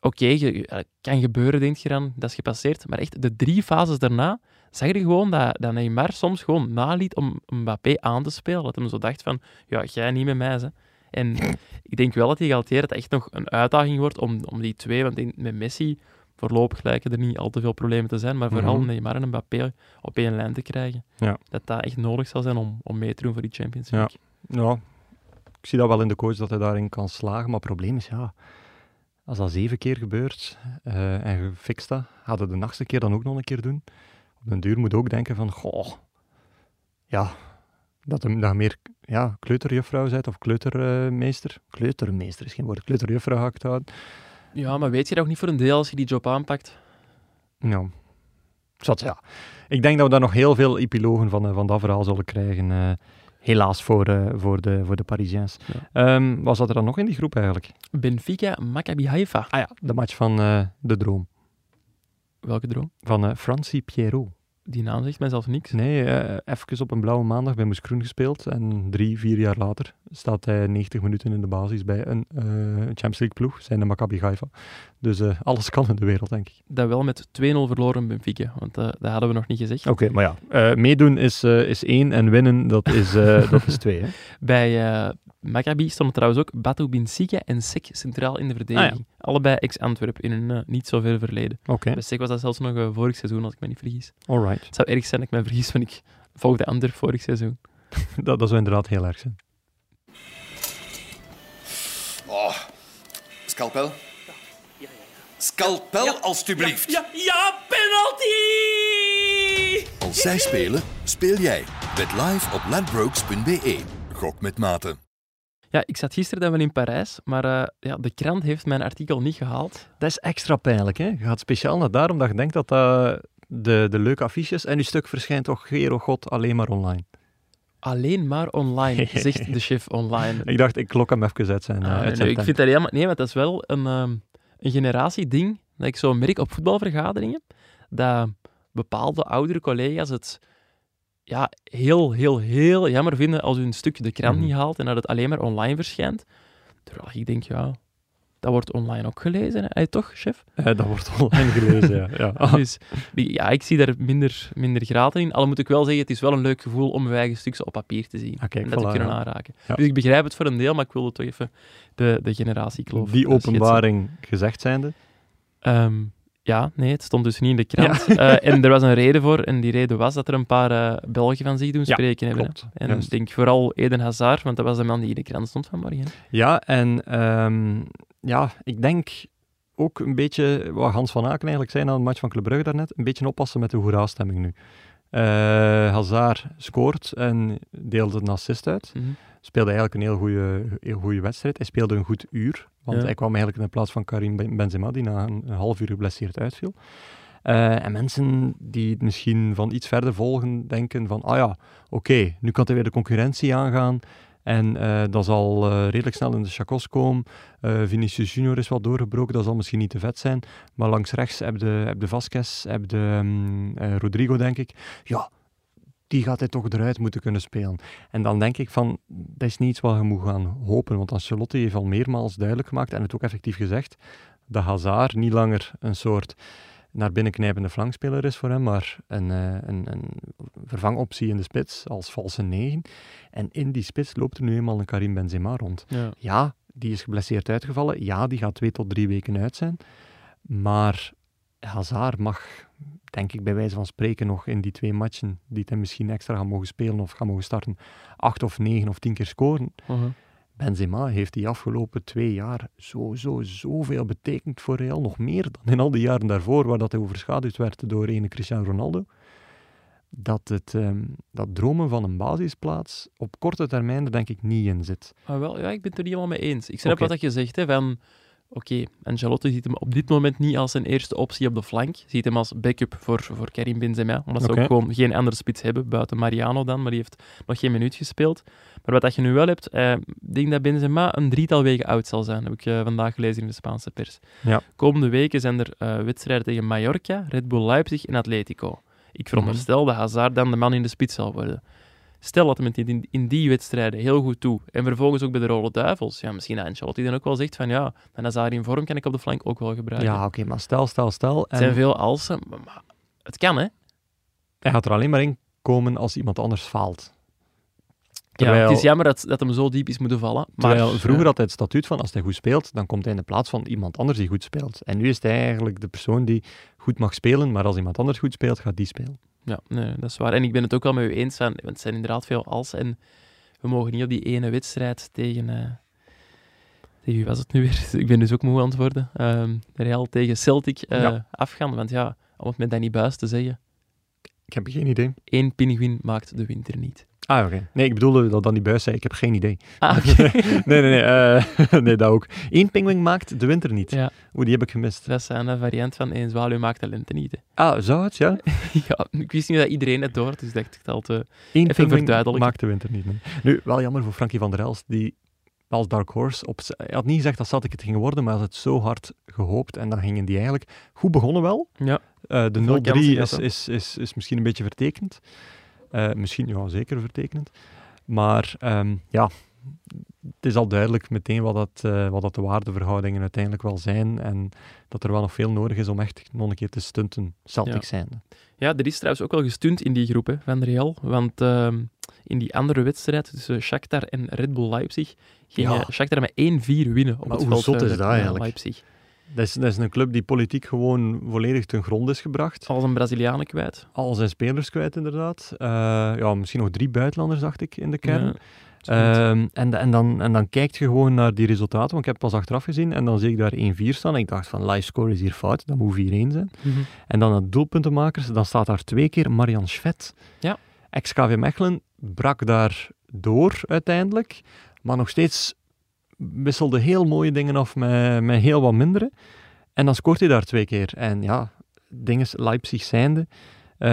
A: oké, je- eh, kan gebeuren, denk je dan, dat is gepasseerd. Maar echt, de drie fases daarna zag je gewoon dat, dat Neymar soms gewoon naliet om Mbappé aan te spelen. Dat hem zo dacht van, ja, jij niet met mij, hè. En ik denk wel dat die Galtier het echt nog een uitdaging wordt om, om die twee, want met Messi voorlopig lijken er niet al te veel problemen te zijn, maar vooral
B: Mhm.
A: Neymar en Mbappé op één lijn te krijgen.
B: Ja.
A: Dat dat echt nodig zal zijn om, om mee te doen voor die Champions. League.
B: Ja, ik zie dat wel in de coach dat hij daarin kan slagen. Maar het probleem is, ja, als dat zeven keer gebeurt eh, en je fixt dat, gaat het de nachtste keer dan ook nog een keer doen. Op den duur moet je ook denken van, goh, ja, dat dat je meer ja, kleuterjuffrouw bent of kleutermeester. Kleutermeester is geen woord, kleuterjuffrouw ga ik het houden.
A: Ja, maar weet je dat ook niet voor een deel als je die job aanpakt?
B: Ja. Zat, ja. Ik denk dat we daar nog heel veel epilogen van, eh, van dat verhaal zullen krijgen. eh, helaas voor, eh, voor, de, voor de Parisiens.
A: Ja.
B: Ehm, wat zat er dan nog in die groep eigenlijk?
A: Benfica, Maccabi Haifa.
B: Ah ja, de match van de droom.
A: Welke droom?
B: Van eh Francie Pierrot.
A: Die naam zegt mij zelf niks.
B: Nee, eh even op een blauwe maandag bij Moes Kroen gespeeld. En drie, vier jaar later staat hij 90 minuten in de basis bij een eh, Champions League ploeg. Zijn de Maccabi Haifa. Dus eh, alles kan in de wereld, denk ik.
A: Dat wel met 2-0 verloren Benfica, want dat hadden we nog niet gezegd.
B: Oké, maar ja. meedoen is, is één en winnen, dat is, dat is twee. Hè?
A: Bij Maccabi stonden trouwens ook Batu Binsika en Sek centraal in de verdediging. Allebei ex-Antwerp in een niet zo ver verleden.
B: Oké,
A: Bij Sek was dat zelfs nog vorig seizoen, als ik me niet vergis. Het zou erg zijn dat ik me vergis, want ik volgde Antwerp vorig seizoen.
B: Dat, dat zou inderdaad heel erg zijn.
C: Oh, scalpel? Scalpel, alstublieft.
D: Ja, ja, penalty!
C: Als zij spelen, speel jij. Bet live op ladbrokes.be. Gok met mate.
A: Ja, ik zat gisteren dan wel in Parijs, maar eh, ja, de krant heeft mijn artikel niet gehaald.
B: Dat is extra pijnlijk, hè? Je gaat speciaal naar daar, omdat je denkt dat dat de, de leuke affiches... En je stuk verschijnt toch, Gero God, alleen maar online.
A: Alleen maar online, zegt de chef online.
B: Ik dacht, ik klok hem even uit zijn, eh,
A: Ah,
B: uit
A: nee, ik vind dat helemaal... Nee, maar dat is wel een, ehm een generatieding dat ik zo merk op voetbalvergaderingen, dat bepaalde oudere collega's het ja, heel, heel, heel jammer vinden als hun stuk de krant
B: Mhm.
A: niet haalt en dat het alleen maar online verschijnt. Terwijl ik denk, ja, dat wordt online ook gelezen, hè? Hey, toch, chef?
B: Eh, dat wordt online gelezen, ja. ja.
A: Dus ja, ik zie daar minder, minder graten in. Al moet ik wel zeggen, het is wel een leuk gevoel om mijn eigen stukjes op papier te zien.
B: Ah, kijk,
A: en dat te
B: voilà,
A: kunnen
B: ja.
A: aanraken.
B: Ja.
A: Dus ik begrijp het voor een deel, maar ik wilde toch even de, de generatiekloof
B: Die
A: schetsen.
B: openbaring gezegd zijnde.
A: Ehm, ja, nee, het stond dus niet in de krant. Eh, en er was een reden voor, en die reden was dat er een paar eh, Belgen van zich doen
B: Ja,
A: spreken hebben. hè. En ik denk vooral Eden Hazard, want dat was de man die in de krant stond vanmorgen.
B: Ja, en ehm, ja, ik denk ook een beetje, wat Hans van Aken eigenlijk zei na de match van Club Brugge daarnet, een beetje oppassen met de hoera-stemming nu. Eh Hazard scoort en deelt een assist uit.
A: Mhm.
B: Speelde eigenlijk een heel goede, heel goede wedstrijd. Hij speelde een goed uur, want
A: Ja.
B: hij kwam eigenlijk in de plaats van Karim Ben- Benzema, die na een, een half uur geblesseerd uitviel. Eh, en mensen die het misschien van iets verder volgen, denken van, ah ja, oké, nu kan hij weer de concurrentie aangaan. En eh, dat zal eh, redelijk snel in de chacos komen. Eh, Vinicius Junior is wel doorgebroken, dat zal misschien niet te vet zijn. Maar langs rechts heb je, heb de Vasquez, heb de mm, Rodrigo, denk ik. Ja, die gaat hij toch eruit moeten kunnen spelen. En dan denk ik van, dat is niet iets wat je moet gaan hopen. Want Ancelotti heeft al meermaals duidelijk gemaakt, en het ook effectief gezegd, dat Hazard niet langer een soort naar binnen knijpende flankspeler is voor hem, maar een, eh, een, een vervangoptie in de spits als valse negen. En in die spits loopt er nu eenmaal een Karim Benzema rond.
A: Ja.
B: Ja, die is geblesseerd uitgevallen. Ja, die gaat twee tot drie weken uit zijn. Maar Hazard mag, denk ik bij wijze van spreken, nog in die twee matchen die hij misschien extra gaat mogen spelen of gaat mogen starten, acht of negen of tien keer scoren. Benzema heeft die afgelopen twee jaar zo, zo, zoveel betekend voor Real. Nog meer dan in al die jaren daarvoor, waar dat hij overschaduwd werd door ene Cristiano Ronaldo. dat, het, ehm, dat dromen van een basisplaats op korte termijn er denk ik niet in zit.
A: Ah, wel, ja, ik ben het er niet helemaal mee eens. Ik snap wat dat je zegt, hè, van... Oké, Ancelotti ziet hem op dit moment niet als zijn eerste optie op de flank. Ziet hem als backup voor, voor Karim Benzema. Omdat ze ook gewoon geen andere spits hebben, buiten Mariano dan. Maar die heeft nog geen minuut gespeeld. Maar wat dat je nu wel hebt, eh, ik denk dat Benzema een drietal weken oud zal zijn. Heb ik eh, vandaag gelezen in de Spaanse pers.
B: Ja.
A: Komende weken zijn er eh, wedstrijden tegen Mallorca, Red Bull Leipzig en Atletico. Ik veronderstel dat Hazard dan de man in de spits zal worden. Stel dat hem het in, in die wedstrijden heel goed toe. En vervolgens ook bij de Rode Duivels. Ja, misschien dat Ancelotti dan ook wel zegt van ja, dan Hazard in vorm kan ik op de flank ook wel gebruiken.
B: Ja, oké, maar stel, stel, stel.
A: Het zijn
B: En
A: veel alsen, maar, het kan hè.
B: hij gaat er alleen maar in komen als iemand anders faalt.
A: Ja, het is jammer dat, dat hem zo diep is moeten vallen. Maar
B: Terwijl vroeger had hij het statuut van als hij goed speelt, dan komt hij in de plaats van iemand anders die goed speelt. En nu is hij eigenlijk de persoon die goed mag spelen, maar als iemand anders goed speelt, gaat die spelen.
A: Ja, nee, dat is waar. En ik ben het ook wel met u eens, want het zijn inderdaad veel als. En we mogen niet op die ene wedstrijd tegen... eh tegen wie was het nu weer? Ik ben dus ook moe aan het worden. Ehm Real tegen Celtic eh,
B: Ja.
A: afgaan. Want ja, om het met Danny Buis te zeggen,
B: Ik heb geen idee.
A: één pinguïn maakt de winter niet.
B: Ah, oké. Nee, ik bedoelde dat dan die buis zei, ik heb geen idee.
A: Ah,
B: nee, nee, nee. eh, nee, dat ook. Eén pinguïn maakt de winter niet.
A: ja,
B: Oeh, die heb ik gemist.
A: dat is een variant van één zwaluw maakt de lente niet. hè.
B: Ah, zou het, ja?
A: ja, ik wist niet dat iedereen het door, dus dacht ik het al te...
B: Eén
A: Even
B: pinguïn
A: verduidelijken.
B: maakt de winter niet. nee. Nu, wel jammer voor Frankie van der Elst, die als Dark Horse, op, hij had niet gezegd dat Celtic het ging worden, maar hij had het zo hard gehoopt. En dan gingen die eigenlijk goed begonnen wel.
A: Ja,
B: Eh, de 0-3
A: kansen
B: is, is, is, is misschien een beetje vertekend. Eh, misschien, ja, zeker vertekend. Maar ehm, ja, het is al duidelijk meteen wat dat, eh, wat dat de waardeverhoudingen uiteindelijk wel zijn. En dat er wel nog veel nodig is om echt nog een keer te stunten, Celtic
A: Ja.
B: zijnde.
A: Ja, er is trouwens ook wel gestunt in die groep hè, van Real. Want ehm, in die andere wedstrijd tussen Shakhtar en Red Bull Leipzig ging
B: Ja.
A: eh, Shakhtar met 1-4 winnen op
B: Maar
A: het
B: hoe
A: veld
B: zot is dat eigenlijk?
A: Leipzig.
B: Dat is, dat is een club die politiek gewoon volledig ten grond is gebracht.
A: Al zijn Brazilianen kwijt.
B: Al zijn spelers kwijt, inderdaad. Eh, ja, misschien nog drie buitenlanders, dacht ik, in de kern.
A: Ja.
B: Ehm, en, en, dan, en dan kijkt je gewoon naar die resultaten, want ik heb het pas achteraf gezien, en dan zie ik daar 1-4 staan. En ik dacht van, live score is hier fout, dat moet 4-1 zijn.
A: Mhm.
B: En dan het doelpuntenmakers, dan staat daar twee keer Marian Schvet.
A: Ja.
B: Ex-KV Mechelen brak daar door uiteindelijk, maar nog steeds wisselde heel mooie dingen af met, met heel wat mindere. En dan scoort hij daar twee keer. En ja, dingen Leipzig zijnde, eh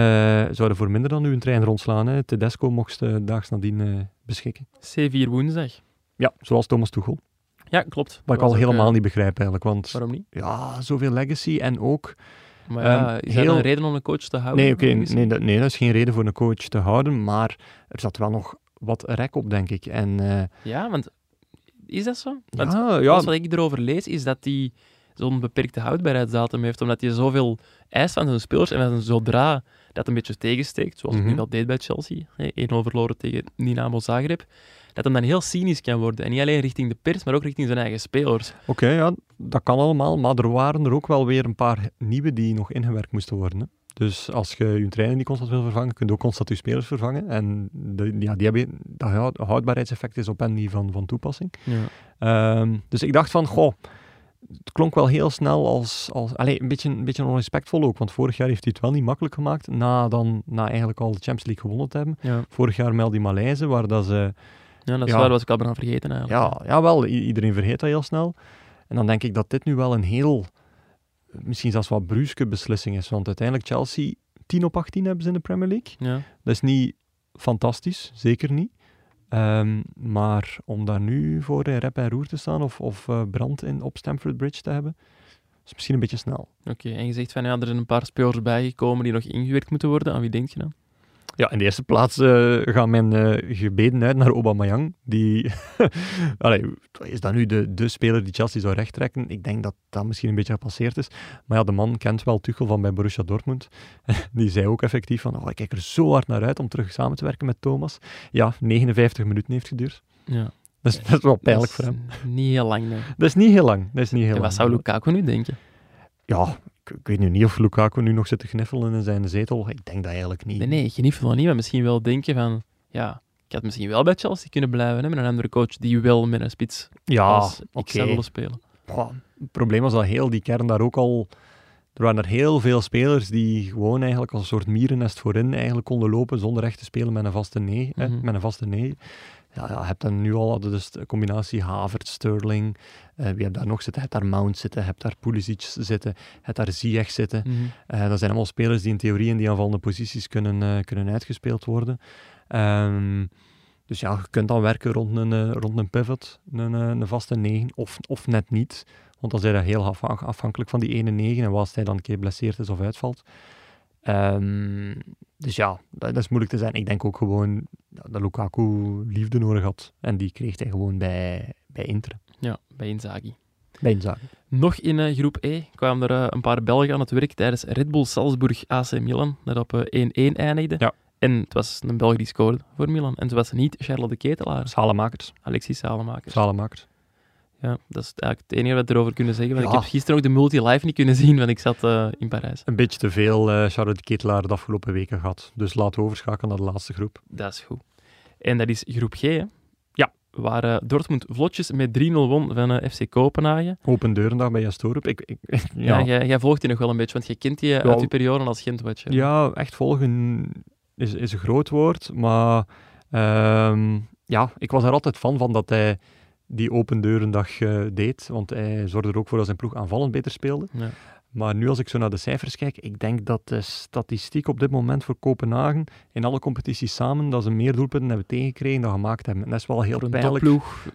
B: zouden voor minder dan nu een trein rondslaan. Hè. Tedesco mocht ze daags nadien eh, beschikken.
A: C4 woensdag.
B: Ja, zoals Thomas Tuchel.
A: Ja, klopt.
B: Wat ik al helemaal
A: eh,
B: niet begrijp eigenlijk, want
A: Waarom niet?
B: ja, zoveel legacy en ook...
A: Maar ja,
B: Ehm,
A: is dat
B: heel-
A: een reden om een coach te houden?
B: Nee, oké, nee, dat, nee, dat is geen reden voor een coach te houden, maar er zat wel nog wat rek op, denk ik. En eh,
A: Ja, want is dat zo? Want
B: ja,
A: wat ik erover lees, is dat hij zo'n beperkte houdbaarheidsdatum heeft, omdat hij zoveel eist van zijn spelers en dat zodra dat een beetje tegensteekt, zoals het
B: Mhm.
A: nu wel deed bij Chelsea, hè, 1-0 verloren tegen Dynamo Zagreb, dat hem dan heel cynisch kan worden. En niet alleen richting de pers, maar ook richting zijn eigen spelers.
B: oké, ja, dat kan allemaal, maar er waren er ook wel weer een paar nieuwe die nog ingewerkt moesten worden. Hè. Dus als je je trainer niet constant wil vervangen, kun je ook constant je spelers vervangen. En de, ja, die hebben, dat houd- houdbaarheidseffect is op hen niet van, van toepassing.
A: Ja.
B: Ehm, dus ik dacht van, goh, het klonk wel heel snel als, als allee, een, beetje, een beetje onrespectvol ook, want vorig jaar heeft hij het wel niet makkelijk gemaakt, na, dan, na eigenlijk al de Champions League gewonnen te hebben.
A: Ja.
B: Vorig jaar Mel die Maleise, waar dat ze,
A: ja, dat is
B: Ja.
A: waar, was ik al bijna vergeten eigenlijk.
B: ja, jawel, i- iedereen vergeet dat heel snel. En dan denk ik dat dit nu wel een heel, misschien zelfs wat bruske beslissing is, want uiteindelijk Chelsea 10 op 18 hebben ze in de Premier League.
A: Ja.
B: Dat is niet fantastisch, zeker niet. Ehm, maar om daar nu voor in rep en roer te staan of, of eh, brand in, op Stamford Bridge te hebben, is misschien een beetje snel.
A: Oké, en je zegt van ja, er zijn een paar spelers bijgekomen die nog ingewerkt moeten worden. Aan wie denk je dan?
B: Ja, in de eerste plaats eh, gaan mijn eh, gebeden uit naar Aubameyang. Die, Allee, is dat nu de, de speler die Chelsea zou rechttrekken? Ik denk dat dat misschien een beetje gepasseerd is. Maar ja, de man kent wel Tuchel van bij Borussia Dortmund. die zei ook effectief van, oh, ik kijk er zo hard naar uit om terug samen te werken met Thomas. Ja, 59 minuten heeft geduurd.
A: Ja.
B: Dat is, dat is wel pijnlijk voor hem.
A: Niet heel lang, nee.
B: Dat is niet heel lang. Dat is niet heel
A: En
B: lang.
A: wat zou Lukaku nu denken?
B: Ja, ik, ik weet nu niet of Lukaku nu nog zit te gniffelen in zijn zetel. Ik denk dat eigenlijk niet.
A: Nee, nee, geniet van niet, maar misschien wel denken van, ja, ik had misschien wel bij Chelsea kunnen blijven, hè, met een andere coach die wel met een spits
B: Ja,
A: als ik
B: oké.
A: zou willen spelen.
B: Het probleem was dat heel die kern daar ook al er waren er heel veel spelers die gewoon eigenlijk als een soort mierennest voorin eigenlijk konden lopen zonder echt te spelen met een vaste nee. hè,
A: Mhm.
B: met een vaste nee. Ja, je hebt dan nu al dus de combinatie Havert, Sterling. eh, wie heb daar nog zitten? Je hebt daar Mount zitten, je hebt daar Pulisic zitten, je hebt daar Ziyech zitten.
A: Mhm.
B: Eh, dat zijn allemaal spelers die in theorie in die aanvallende posities kunnen, eh, kunnen uitgespeeld worden. Ehm, dus ja, je kunt dan werken rond een, rond een pivot, een, een vaste 9, of, of net niet. Want dan zijn dat heel afha- afhankelijk van die ene 9 en wat hij dan een keer blesseerd is of uitvalt. Ehm, dus ja, dat, dat is moeilijk te zijn. Ik denk ook gewoon dat Lukaku liefde nodig had. En die kreeg hij gewoon bij, bij Inter.
A: Ja, bij Inzaghi.
B: Bij Inzaghi.
A: Nog in eh, groep E kwamen er eh, een paar Belgen aan het werk tijdens Red Bull Salzburg AC Milan, dat op eh, 1-1 eindigde.
B: Ja.
A: En het was een Belg die scoorde voor Milan. En het was niet Charles de Ketelaar,
B: Salemakers.
A: Alexis Salemakers.
B: Salemakers.
A: Ja, dat is eigenlijk het enige wat we erover kunnen zeggen. Want
B: Ja.
A: Ik heb gisteren ook de multi-live niet kunnen zien, want ik zat eh, in Parijs.
B: Een beetje te veel eh Charlotte Ketelaar de afgelopen weken gehad. Dus laten we overschakelen naar de laatste groep.
A: Dat is goed. En dat is groep G, hè?
B: Ja.
A: Waar eh, Dortmund vlotjes met 3-0 won van FC Kopenhagen.
B: Open deurendag bij Jastorup. Ik, ik,
A: Ja,
B: ja, ja,
A: jij, jij volgt die nog wel een beetje, want je kent die uit je periode als Gent-watcher.
B: echt volgen is, is een groot woord. Maar ehm, ja, ik was er altijd fan van dat hij die open deurendag eh, deed. Want hij zorgde er ook voor dat zijn ploeg aanvallend beter speelde.
A: Ja.
B: Maar nu als ik zo naar de cijfers kijk, ik denk dat de statistiek op dit moment voor Kopenhagen in alle competities samen, dat ze meer doelpunten hebben tegengekregen dan gemaakt hebben. En dat is wel heel
A: Voor
B: pijnlijk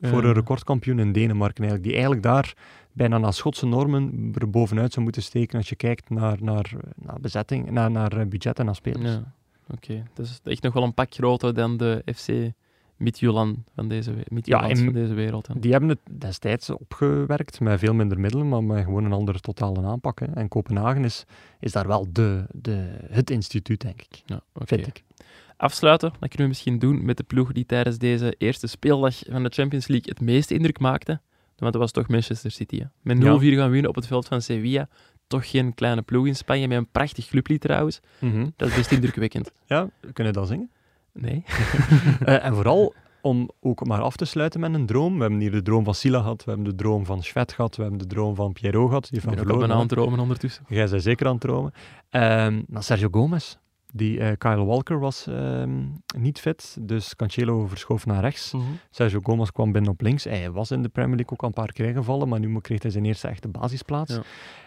B: voor
A: eh,
B: een recordkampioen in Denemarken eigenlijk, die eigenlijk daar bijna naar Schotse normen er bovenuit zou moeten steken als je kijkt naar, naar, naar bezetting, naar, naar eh, budget en naar spelers.
A: Ja, oké. Dat is echt nog wel een pak groter dan de FC Midtjylland van deze,
B: en-
A: van deze wereld. hè.
B: Die hebben het destijds opgewerkt met veel minder middelen, maar met gewoon een andere totale aanpak. Hè. En Kopenhagen is, is daar wel de, de, het instituut, denk ik.
A: Ja, oké.
B: Vind ik.
A: Afsluiten, dat kunnen we misschien doen met de ploeg die tijdens deze eerste speeldag van de Champions League het meeste indruk maakte. Want dat was toch Manchester City. Hè? Met 0-4
B: Ja.
A: gaan winnen op het veld van Sevilla. Toch geen kleine ploeg in Spanje, met een prachtig clublied trouwens. Dat is best indrukwekkend.
B: Ja, kunnen we dat zingen?
A: Nee?
B: Eh, en vooral om ook maar af te sluiten met een droom. We hebben hier de droom van Silla gehad, we hebben de droom van Schwed gehad, we hebben de droom van Pierrot gehad, die
A: Ik
B: van
A: ben ook aan het dromen ondertussen.
B: Jij bent zeker aan het dromen. Ehm Sergio Gomez, die eh, Kyle Walker was ehm, niet fit, dus Cancelo verschoof naar rechts. Sergio Gomez kwam binnen op links. Hij was in de Premier League ook al een paar keer gevallen, maar nu kreeg hij zijn eerste echte basisplaats.
A: Ja.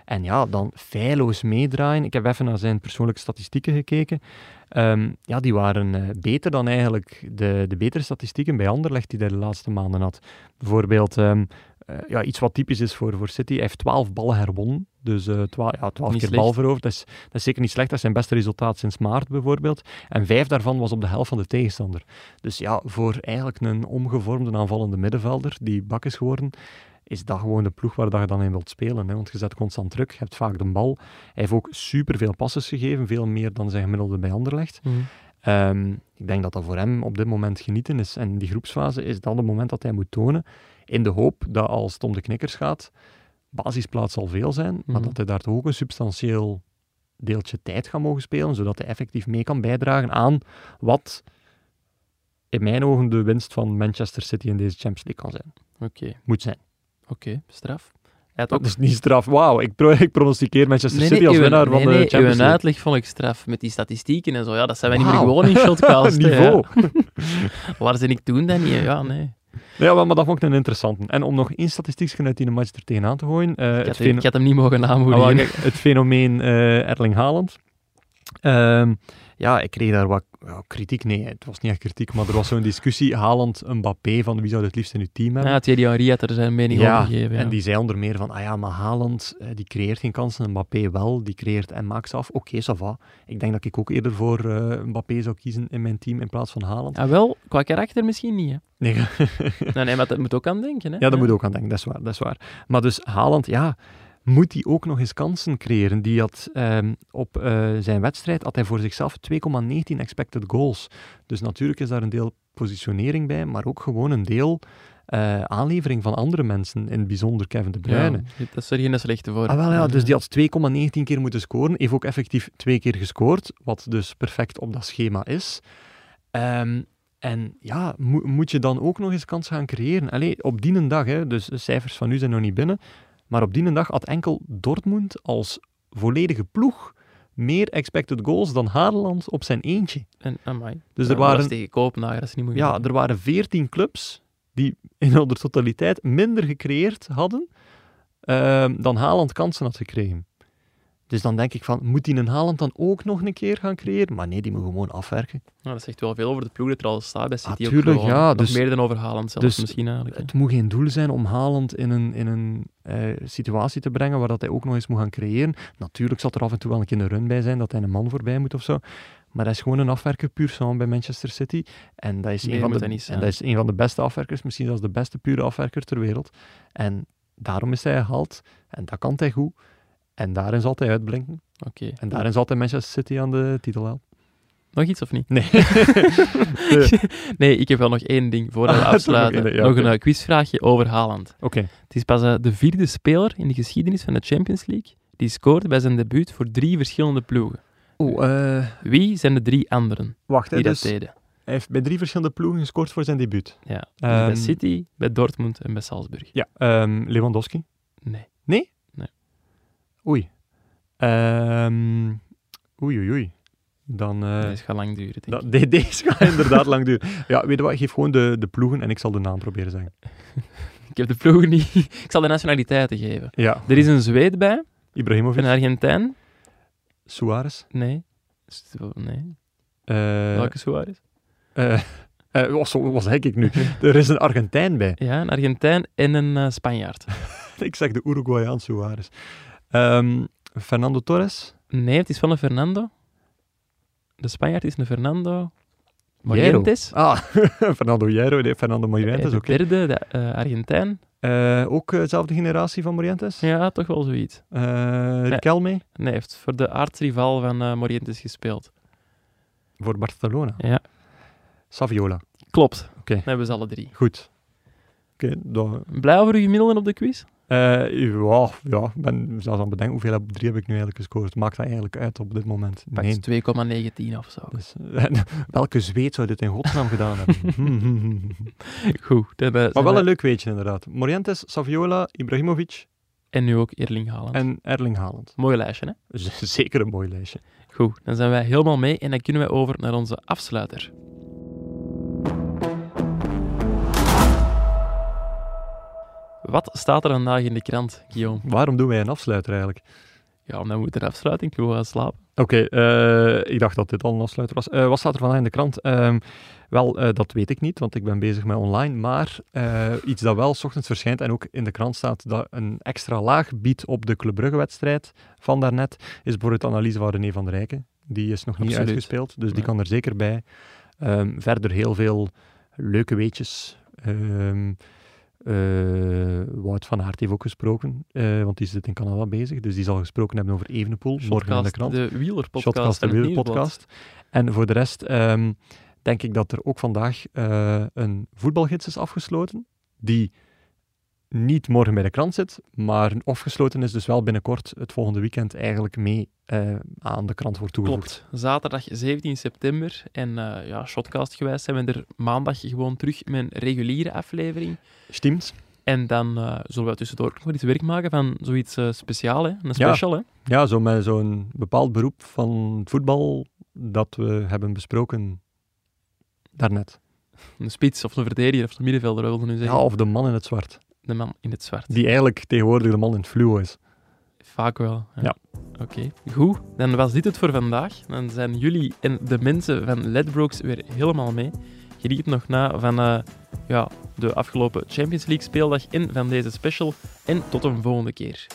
B: En ja, dan feilloos meedraaien. Ik heb even naar zijn persoonlijke statistieken gekeken. Ehm, ja, die waren eh, beter dan eigenlijk de, de betere statistieken bij Anderlecht die hij de laatste maanden had. Bijvoorbeeld, ehm, eh, ja, iets wat typisch is voor, voor City, hij heeft 12 ballen herwonnen. Dus 12, ja, 12
A: Niet
B: keer
A: slecht.
B: bal veroverd. Dat is, dat is zeker niet slecht. Dat is zijn beste resultaat sinds maart bijvoorbeeld. En vijf daarvan was op de helft van de tegenstander. Dus ja, voor eigenlijk een omgevormde aanvallende middenvelder die bak is geworden, is dat gewoon de ploeg waar dat je dan in wilt spelen. Hè? Want je zet constant druk, je hebt vaak de bal. Hij heeft ook superveel passes gegeven, veel meer dan zijn gemiddelde bij Anderlecht. Ehm, ik denk dat dat voor hem op dit moment genieten is. En die groepsfase is dan het moment dat hij moet tonen, in de hoop dat als het om de knikkers gaat, basisplaats zal veel zijn, maar
A: Mhm.
B: dat hij daar toch ook een substantieel deeltje tijd gaat mogen spelen, zodat hij effectief mee kan bijdragen aan wat in mijn ogen de winst van Manchester City in deze Champions League kan zijn.
A: Oké,
B: Moet zijn.
A: oké, straf. Ook
B: Dat is niet straf. Wauw, ik, pro ik pronosticeer Manchester
A: Nee,
B: City als
A: uw-
B: winnaar
A: nee,
B: van de Champions
A: uw
B: League.
A: uitleg vond ik straf met die statistieken en zo. Ja, dat zijn wij niet meer gewoon in shotcast.
B: Niveau.
A: Waar ben ik toen dan niet? Ja, nee.
B: Ja, maar, dat vond ik een interessante. En om nog één statistiekje uit die match er tegenaan te gooien. eh,
A: Ik
B: het
A: had, ik had hem niet mogen
B: Ah, wel, kijk, het fenomeen eh, Erling Haaland. Ehm, ja, ik kreeg daar wat ja, kritiek. Nee, het was niet echt kritiek, maar er was zo'n discussie. Haaland, Mbappé, van wie zou je het liefst in uw team hebben?
A: ja, Thierry Henry had er zijn mening
B: Ja,
A: over gegeven. Ja.
B: En die zei onder meer van, ah ja, maar Haaland, eh, die creëert geen kansen, Mbappé wel, die creëert en maakt ze af. Oké, ça va. Ik denk dat ik ook eerder voor eh, Mbappé zou kiezen in mijn team in plaats van Haaland.
A: Ah, wel, qua karakter misschien niet. Hè.
B: Nee,
A: Nee, nee, maar dat moet ook aan denken. Hè.
B: Ja, daar moet je ook aan denken, dat is waar. Dat is waar. Maar dus Haaland, ja, moet hij ook nog eens kansen creëren. Die had ehm, op eh, zijn wedstrijd had hij voor zichzelf 2,19 expected goals. Dus natuurlijk is daar een deel positionering bij, maar ook gewoon een deel eh, aanlevering van andere mensen, in het bijzonder Kevin De Bruyne.
A: Ja, dat is er geen slechte voor.
B: Ah, wel ja, dus die had 2,19 keer moeten scoren. Heeft ook effectief twee keer gescoord, wat dus perfect op dat schema is. Ehm, en ja, mo- moet je dan ook nog eens kans gaan creëren? Allee, op die dag, hè, dus de cijfers van nu zijn nog niet binnen, maar op die dag had enkel Dortmund als volledige ploeg meer expected goals dan Haaland op zijn eentje.
A: En, amai.
B: Dus er waren,
A: tegen Kopenhagen, dat is niet moeilijk.
B: ja, er waren 14 clubs die in de totaliteit minder gecreëerd hadden ehm, dan Haaland kansen had gekregen. Dus dan denk ik van, moet die een Haaland dan ook nog een keer gaan creëren? Maar nee, die moet gewoon afwerken.
A: Dat zegt wel veel over de ploeg dat er al staat bij City. ook
B: Natuurlijk, ja,
A: Nog
B: dus-
A: meer dan over Haaland zelfs
B: dus
A: misschien eigenlijk. hè.
B: Het moet geen doel zijn om Haaland in een, in een eh, situatie te brengen waar dat hij ook nog eens moet gaan creëren. Natuurlijk zal er af en toe wel een keer een run bij zijn dat hij een man voorbij moet of zo. Maar hij is gewoon een afwerker puur sang bij Manchester City. En dat is, een van, de,
A: dat
B: en dat is een van de beste afwerkers, misschien zelfs de beste pure afwerker ter wereld. En daarom is hij gehaald. En dat kan hij goed. En daarin zal hij uitblinken.
A: Oké.
B: En daarin zal hij Manchester City aan de titel helpen.
A: Nog iets of niet?
B: Nee.
A: Nee, ik heb wel nog één ding voordat we
B: Ah, nog
A: afsluiten.
B: één, ja,
A: nog een quizvraagje over Haaland.
B: Oké.
A: Het is pas eh, de vierde speler in de geschiedenis van de Champions League die scoort bij zijn debuut voor drie verschillende ploegen.
B: Oeh, eh,
A: Wie zijn de drie anderen
B: wacht. Hè,
A: die
B: dus
A: dat deden?
B: hij heeft bij drie verschillende ploegen gescoord voor zijn debuut.
A: Ja. Dus bij
B: Ehm,
A: City, bij Dortmund en bij Salzburg.
B: Ja, ehm, Lewandowski.
A: Nee.
B: Oei. Ehm, oei, oei, oei. Dan... eh,
A: dat gaat lang duren, denk
B: dat,
A: ik.
B: de- deze gaat inderdaad lang duren. Ja, weet je wat? Geef gewoon de, de ploegen en ik zal de naam proberen zeggen.
A: Ik heb de ploegen niet... ik zal de nationaliteiten geven.
B: Ja.
A: Er is een Zweed bij,
B: Ibrahimovic,
A: een Argentijn.
B: Suarez.
A: Nee. Nee.
B: eh
A: Welke Suarez?
B: wat zo- wat zeg ik nu? er is een Argentijn bij.
A: Ja, een Argentijn en een eh, Spanjaard.
B: ik zeg de Uruguayaan Suarez. Ehm, Fernando Torres.
A: Nee, het is van een Fernando. De Spanjaard is een Fernando. Morientes.
B: Ah, Fernando Hierro. Nee, Fernando
A: En
B: Morientes,
A: de
B: oké.
A: derde, de eh, Argentijn.
B: Eh, ook eh, dezelfde generatie van Morientes.
A: Ja, toch wel zoiets.
B: Eh Riquelme
A: Nee, hij heeft voor de aartsrival van eh, Morientes gespeeld.
B: voor Barcelona.
A: Ja,
B: Saviola.
A: klopt.
B: Oké.
A: Dan hebben we ze alle drie.
B: Goed. Oké, dan...
A: Blij over uw gemiddelden op de quiz?
B: Eh, ja, ja, ik ben zelfs aan het bedenken hoeveel heb, drie heb ik nu eigenlijk gescoord. Maakt dat eigenlijk uit op dit moment? Nee.
A: 2,19 of zo.
B: Dus, welke zweet zou dit in godsnaam gedaan hebben? Hmm, hmm, hmm.
A: Goed. eh,
B: maar wel
A: we-
B: een leuk weetje inderdaad. Morientes, Saviola, Ibrahimovic
A: En nu ook Erling Haaland.
B: en Erling Haaland.
A: Mooi lijstje, hè?
B: Zeker een mooi lijstje.
A: Goed, dan zijn wij helemaal mee en dan kunnen wij over naar onze afsluiter. Wat staat er vandaag in de krant, Guillaume?
B: Waarom doen wij een afsluiter eigenlijk?
A: Ja, dan moet er afsluiting. Ik wil gaan slapen.
B: Oké, eh, ik dacht dat dit al een afsluiter was. Eh, wat staat er vandaag in de krant? Ehm, wel, eh, dat weet ik niet, want ik ben bezig met online. Maar iets dat wel 's ochtends verschijnt en ook in de krant staat, dat een extra laag biedt op de Club Brugge-wedstrijd van daarnet, is bijvoorbeeld de analyse van René van der Rijken. Die is nog niet
A: Absoluut.
B: uitgespeeld, dus die kan er zeker bij. Ehm, verder heel veel leuke weetjes. Ehm, eh, Wout van Aert heeft ook gesproken, eh, want die zit in Canada bezig. Dus die zal gesproken hebben over Evenepoel, morgen in de
A: Shotcast,
B: krant.
A: De wielerpodcast
B: Shotcast
A: het
B: Wielerpodcast. En voor de rest ehm, denk ik dat er ook vandaag eh, een voetbalgids is afgesloten, die niet morgen bij de krant zit, maar afgesloten is dus wel binnenkort het volgende weekend eigenlijk mee eh, aan de krant wordt toegevoegd.
A: Klopt. Zaterdag 17 september. En eh ja, shotcast gewijs zijn we er maandag gewoon terug met een reguliere aflevering.
B: Stimmt.
A: En dan eh, zullen we tussendoor nog iets werk maken van zoiets speciaal, hè? Een
B: Ja.
A: special, hè?
B: Ja, zo met zo'n bepaald beroep van voetbal dat we hebben besproken daarnet.
A: Een spits of een verdediger of een middenvelder, wilde nu
B: Ja,
A: zeggen.
B: of de man in het zwart.
A: De man in het zwart.
B: Die eigenlijk tegenwoordig de man in het fluo is.
A: Vaak wel.
B: Ja.
A: Oké, goed. Dan was dit het voor vandaag. Dan zijn jullie en de mensen van Ledbrokes weer helemaal mee. Geniet nog na van eh, ja, de afgelopen Champions League speeldag en van deze special. En tot een volgende keer.